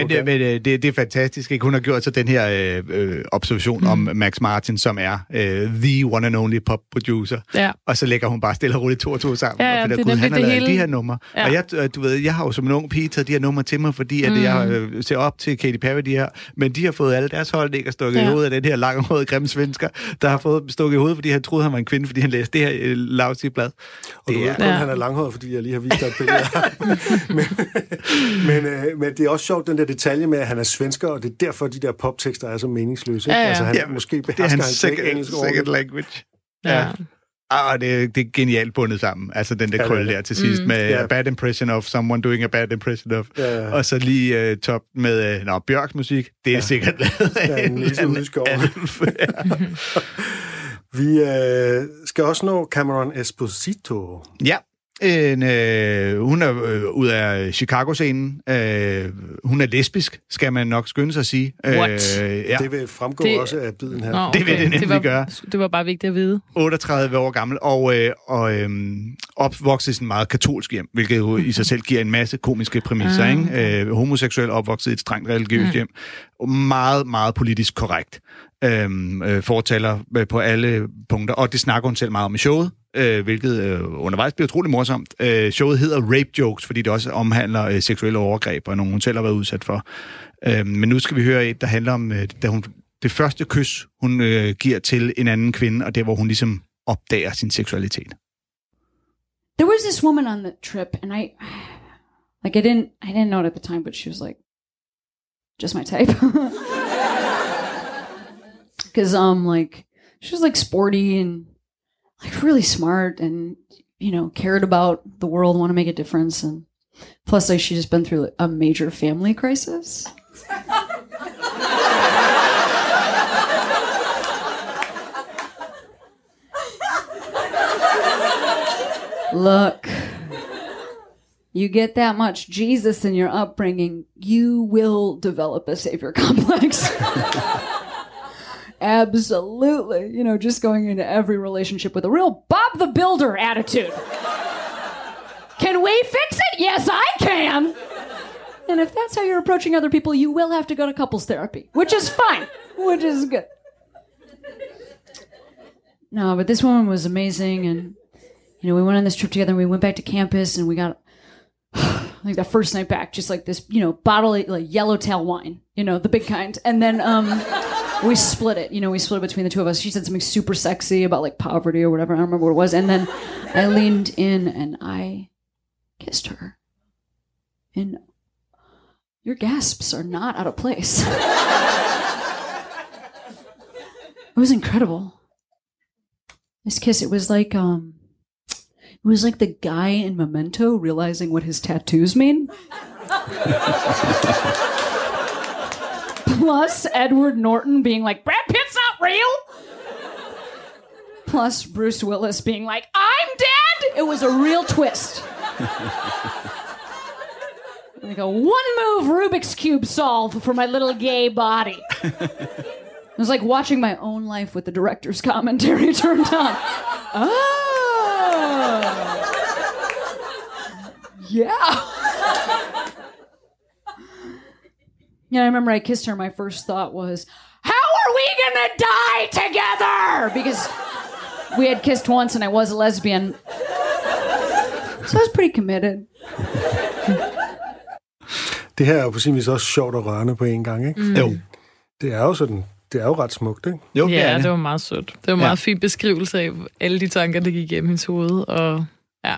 S1: Men, det, men øh, det, det er fantastisk, ikke? Hun har gjort så den her øh, øh, observation mm. om Max Martin, som er øh, the one and only pop producer.
S3: Ja.
S1: Og så lægger hun bare stille og roligt to og to sammen.
S3: Ja, ja,
S1: og finder,
S3: det er
S1: Gud, han har lavet
S3: hele-
S1: de her numre.
S3: Ja.
S1: Og jeg, øh, du ved, jeg har jo som en ung pige taget de her numre til mig, fordi at
S3: Mm.
S1: jeg øh, ser op til Katy Perry, de her. Men de har fået alle deres holdninger stukket ja. I hovedet af den her langhårede grimme svensker, der har fået stukket i hovedet, fordi han troede, han var en kvinde, fordi han læste det her øh, lavsige blad.
S2: Og du ved kun,
S1: Ja.
S2: han er langhåret, fordi jeg lige har vist dig et billede men, men, øh, men det er også sjovt, den der detalje med, at han er svensker, og det er derfor, de der poptekster er så meningsløse. Ikke?
S1: Ja, ja.
S2: Altså, han,
S1: Ja,
S2: måske
S1: det er
S2: behersker
S1: hans
S2: slet ikke
S1: second,
S2: engelsk
S1: second language.
S3: Ja.
S1: Ja. Ah, det, er- det er genialt bundet sammen. Altså den der
S2: Ja, det er
S1: krølle
S2: det.
S1: der til sidst
S2: Mm.
S1: med
S2: Ja.
S1: a bad impression of someone doing a bad impression of.
S2: Ja, ja.
S1: Og så lige uh, top med uh, nå, Bjørks musik. Det er ja. sikkert lavet
S2: Ja, en
S1: en alf.
S2: Vi øh, skal også nå Cameron Esposito.
S1: Ja. En, øh, hun er øh, ud af Chicago-scenen. Øh, hun er lesbisk, skal man nok skynde sig at sige.
S3: What?
S1: Øh, ja.
S2: Det vil fremgå
S3: Det-
S2: også af biden her.
S3: Nå,
S1: Det vil det nemlig
S3: det var,
S1: gøre.
S3: Det var bare vigtigt at vide.
S1: 38 år gammel, og, øh, og øh, opvokset i sådan en meget katolsk hjem, hvilket jo i sig selv giver en masse komiske præmisser.
S3: Ah,
S1: ikke? Øh, homoseksuel opvokset i et strengt religiøst
S3: Mm.
S1: hjem. Og meget, meget politisk korrekt. Øh, øh, fortaler øh, på alle punkter, og det snakker hun selv meget om i showet, øh, hvilket øh, undervejs bliver utrolig morsomt. Øh, showet hedder Rape Jokes, fordi det også omhandler øh, seksuelle overgreb, og nogle hun selv har været udsat for. Øh, men nu skal vi høre et, der handler om, øh, da hun, det første kys, hun øh, giver til en anden kvinde, og det hvor hun ligesom opdager sin seksualitet.
S17: There was this woman on the trip, and I, like, I didn't, I didn't know it at the time, but she was like, just my type. Because um, like, she was like sporty and like really smart, and you know, cared about the world, want to make a difference, and plus, like, she just been through a major family crisis. Look, you get that much Jesus in your upbringing, you will develop a savior complex. Absolutely. You know, just going into every relationship with a real Bob the Builder attitude. Can we fix it? Yes, I can. And if that's how you're approaching other people, you will have to go to couples therapy, which is fine, which is good. No, but this woman was amazing, and you know, we went on this trip together. and We went back to campus, and we got like that first night back, just like this, you know, bottle of like yellowtail wine, you know, the big kind, and then um, we split it. You know, we split it between the two of us. She said something super sexy about like poverty or whatever. I don't remember what it was, and then I leaned in and I kissed her, and your gasps are not out of place. it was incredible. This kiss, it was like um it was like the guy in Memento realizing what his tattoos mean. Plus Edward Norton being like, Brad Pitt's not real. Plus Bruce Willis being like, I'm dead. It was a real twist. like a one move Rubik's Cube solve for my little gay body. It was like watching my own life with the director's commentary turned on. Oh. Yeah. Yeah, I remember I kissed her. My first thought was, How are we gonna die together? Because we had kissed once and I was a lesbian. So I was pretty committed.
S2: Det her er jo på sin vis også sjovt og rørende på en gang, ikke?
S3: Mm.
S1: Jo.
S2: Det er jo sådan, det er jo ret smukt, ikke?
S1: Jo,
S3: ja, det. var meget sødt. Det var en
S1: Ja.
S3: meget fin beskrivelse af alle de tanker, der gik igennem hendes hoved. Og ja,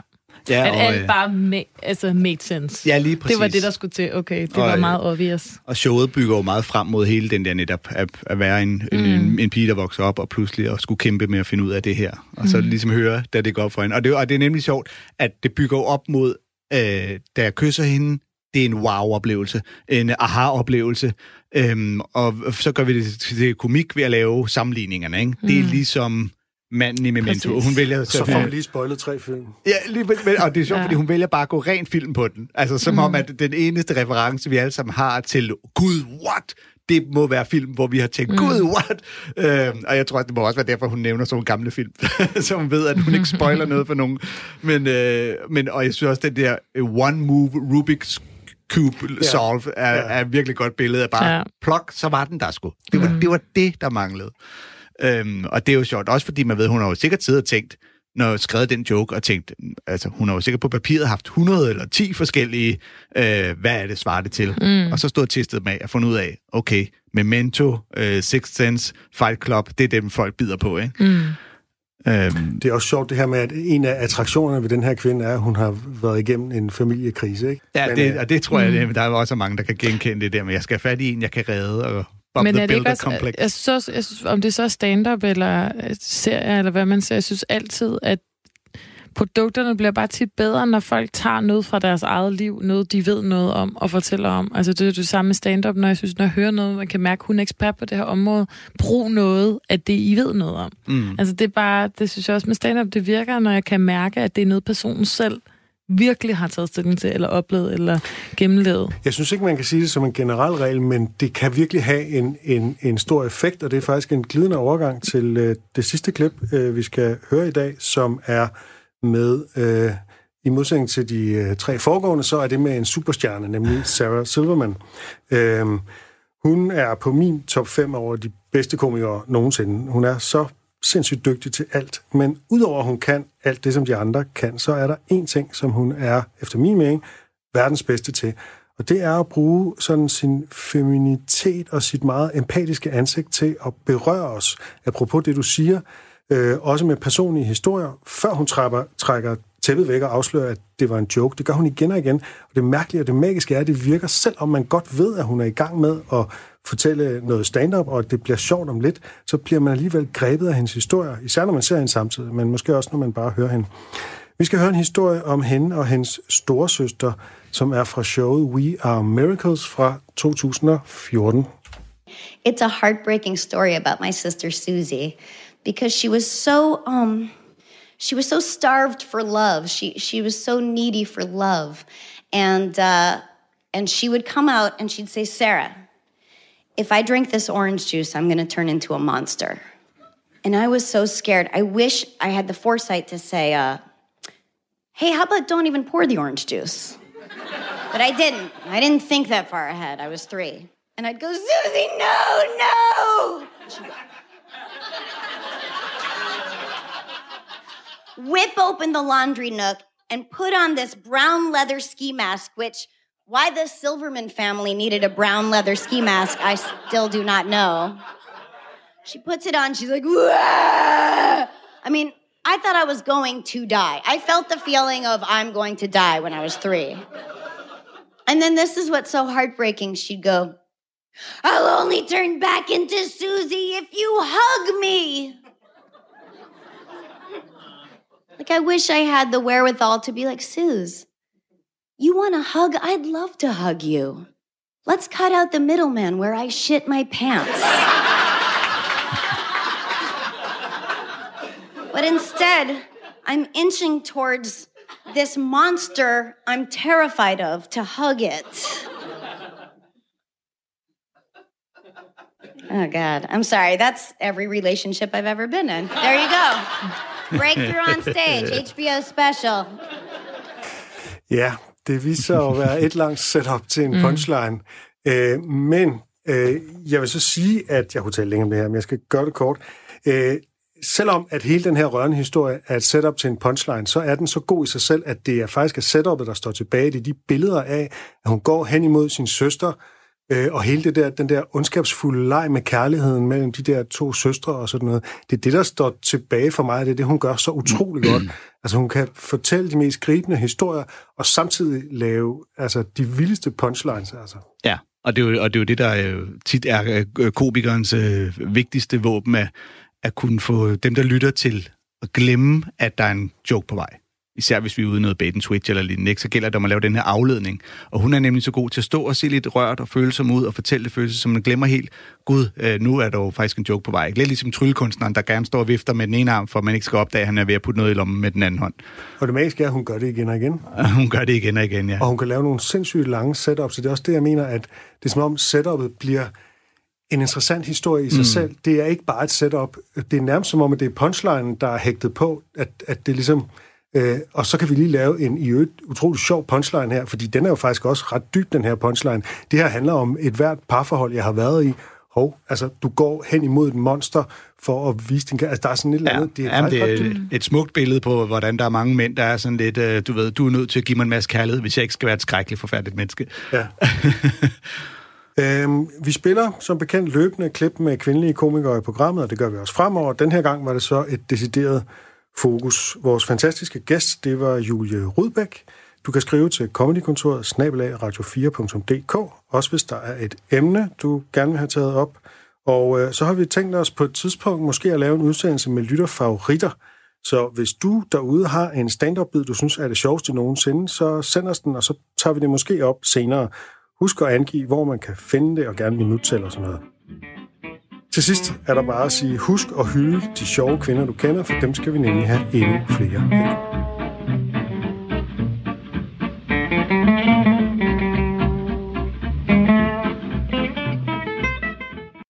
S1: Ja,
S3: at
S1: og,
S3: alt
S1: øh,
S3: bare ma- altså made sense.
S1: Ja, lige
S3: Det var
S1: præcis.
S3: det, der skulle til. Okay, det
S1: Og,
S3: var
S1: øh,
S3: meget obvious.
S1: Og showet bygger jo meget frem mod hele den der netop at, at være en, mm. en, en, en pige, der vokser op og pludselig og skulle kæmpe med at finde ud af det her. Og så
S3: Mm.
S1: ligesom høre, da det går op for hende. Og det, og det er nemlig sjovt, at det bygger jo op mod, øh, da jeg kysser hende, det er en wow-oplevelse, en aha-oplevelse. Øhm, og så gør vi det til komik ved at lave sammenligningerne. Ikke? Mm. Det er
S2: Mm.
S1: ligesom manden i Memento.
S2: Præcis.
S1: Hun vælger
S2: Så får vi lige spoilet tre film.
S1: Ja, lige, men, og det er sjovt,
S2: Ja.
S1: fordi hun vælger bare at gå rent film på den. Altså som
S2: Mm.
S1: om, at den eneste reference, vi alle sammen har til Gud, what? Det må være film, hvor vi har tænkt,
S2: Mm.
S1: Gud, what? Øhm, og jeg tror, at det må også være derfor, hun nævner sådan nogle gamle film, så hun ved, at hun ikke spoiler noget for nogen. Men, øh, men, og jeg synes også, den der øh, one move Rubik's Cube
S2: Ja.
S1: Solve er,
S2: Ja.
S1: er et virkelig godt billede af bare
S3: Ja.
S1: plok, så var den der sgu. Det var,
S3: Mm.
S1: det var det, der manglede. Øhm, og det er jo sjovt, også fordi man ved, hun har jo sikkert siddet og tænkt, når jeg skrevet den joke, og tænkt, altså hun har jo sikkert på papiret haft 100 eller 10 forskellige, øh, hvad er det, svarer det til?
S3: Mm.
S1: Og så stod testet med og fundet ud af, okay, Memento, øh, Sixth Sense, Fight Club, det er dem, folk bider på, ikke?
S3: Mm.
S1: Øhm,
S2: Det er også sjovt det her med, at en af attraktionerne ved den her kvinde er, at hun har været igennem en familiekrise, ikke?
S1: ja,
S2: Men,
S1: det,
S2: øh,
S1: og det tror jeg, det, der er jo også mange, der kan genkende det der, men jeg skal have fat i en, jeg kan redde, og Bob
S3: Men
S1: the
S3: er det ikke også,
S1: Complex.
S3: jeg synes også, jeg synes, om det så er stand-up eller øh, serie, eller hvad man ser, jeg synes altid, at produkterne bliver bare tit bedre, når folk tager noget fra deres eget liv, noget de ved noget om og fortæller om. Altså det er det samme med stand-up, når jeg synes, når jeg hører noget, man kan mærke, at hun er ekspert på det her område, brug noget af det, I ved noget om.
S1: Mm.
S3: Altså det er bare, det synes jeg også med stand-up, det virker, når jeg kan mærke, at det er noget, personen selv virkelig har taget stilling til, eller oplevet, eller gennemlevet.
S2: Jeg synes ikke, man kan sige det som en generel regel, men det kan virkelig have en, en, en stor effekt, og det er faktisk en glidende overgang til øh, det sidste klip, øh, vi skal høre i dag, som er med, øh, i modsætning til de øh, tre foregående, så er det med en superstjerne, nemlig Sarah Silverman. Øh, hun er på min top 5 over de bedste komikere nogensinde. Hun er så sindssygt dygtig til alt, men udover at hun kan alt det, som de andre kan, så er der en ting, som hun er, efter min mening, verdens bedste til. Og det er at bruge sådan sin feminitet og sit meget empatiske ansigt til at berøre os. Apropos det, du siger, øh, også med personlige historier, før hun trækker, trækker tæppet væk og afslører, at det var en joke. Det gør hun igen og igen. Og det mærkelige og det magiske er, at det virker, selvom man godt ved, at hun er i gang med at fortælle noget stand-up, og at det bliver sjovt om lidt, så bliver man alligevel grebet af hendes historier, især når man ser hende samtidig, men måske også, når man bare hører hende. Vi skal høre en historie om hende og hendes storesøster, som er fra showet We Are Miracles fra 2014.
S18: It's a heartbreaking story about my sister Susie because she was so um she was so starved for love. She she was so needy for love. And uh and she would come out and she'd say, "Sarah, if I drink this orange juice, I'm going to turn into a monster." And I was so scared. I wish I had the foresight to say, uh, "Hey, how about don't even pour the orange juice?" But I didn't. I didn't think that far ahead. I was 3. And I'd go, Susie, no, no. She'd go, Whip open the laundry nook and put on this brown leather ski mask, which why the Silverman family needed a brown leather ski mask, I still do not know. She puts it on, she's like, "Wah!" I mean, I thought I was going to die. I felt the feeling of I'm going to die when I was three. And then this is what's so heartbreaking. She'd go, I'll only turn back into Susie if you hug me. Like, I wish I had the wherewithal to be like, Suze, you want a hug? I'd love to hug you. Let's cut out the middleman where I shit my pants. but instead, I'm inching towards this monster I'm terrified of to hug it. Oh, God. I'm sorry. That's every relationship I've ever been in. There you go. Breakthrough on stage, HBO special.
S2: Ja, det viser sig at være et langt setup til en punchline. Mm. Øh, men øh, jeg vil så sige, at jeg kunne tale længere om det her, men jeg skal gøre det kort. Øh, selvom at hele den her rørende historie er et setup til en punchline, så er den så god i sig selv, at det er faktisk er setupet, der står tilbage. Det er de billeder af, at hun går hen imod sin søster, øh, og hele det der, den der ondskabsfulde leg med kærligheden mellem de der to søstre og sådan noget. Det er det, der står tilbage for mig, det er det, hun gør så utrolig godt. Altså hun kan fortælle de mest gribende historier, og samtidig lave altså, de vildeste punchlines. Altså.
S1: Ja, og det er jo, og det, er jo det der øh, tit er øh, komikernes øh, vigtigste våben, at, at kunne få dem, der lytter til, at glemme, at der er en joke på vej. Især hvis vi er ude i noget bait and switch eller lignende, ikke? så gælder det om at lave den her afledning. Og hun er nemlig så god til at stå og se lidt rørt og følsom ud og fortælle det følelser, som man glemmer helt. Gud, øh, nu er der jo faktisk en joke på vej. Ikke? Lidt ligesom tryllekunstneren, der gerne står og vifter med den ene arm, for man ikke skal opdage, at han er ved at putte noget i lommen med den anden hånd.
S2: Og det magiske er, at hun gør det igen og igen.
S1: hun gør det igen og igen, ja.
S2: Og hun kan lave nogle sindssygt lange setups, så det er også det, jeg mener, at det er som om setupet bliver en interessant historie i sig
S1: mm.
S2: selv. Det er ikke bare et setup. Det er nærmest som om, at det er punchline, der er hægtet på, at, at det ligesom Øh, og så kan vi lige lave en i øvrigt utrolig sjov punchline her, fordi den er jo faktisk også ret dyb, den her punchline. Det her handler om et hvert parforhold, jeg har været i. Hov, altså, du går hen imod et monster for at vise din... Altså, der er sådan et eller andet...
S1: Det
S2: Det
S1: er, jamen, det er
S2: dybt.
S1: et smukt billede på, hvordan der er mange mænd, der er sådan lidt, øh, du ved, du er nødt til at give mig en masse kærlighed, hvis jeg ikke skal være et skrækkeligt forfærdeligt menneske.
S2: Ja. Øhm, vi spiller som bekendt løbende klip med kvindelige komikere i programmet, og det gør vi også fremover. Den her gang var det så et decideret fokus. Vores fantastiske gæst, det var Julie Rudbæk. Du kan skrive til comedykontoret snabelag radio4.dk, også hvis der er et emne, du gerne vil have taget op. Og øh, så har vi tænkt os på et tidspunkt måske at lave en udsendelse med lytterfavoritter. Så hvis du derude har en stand-up-bid, du synes er det sjoveste nogensinde, så send os den, og så tager vi det måske op senere. Husk at angive, hvor man kan finde det, og gerne minuttal og sådan noget. Til sidst er der bare at sige, husk at hylde de sjove kvinder, du kender, for dem skal vi nemlig have endnu flere af.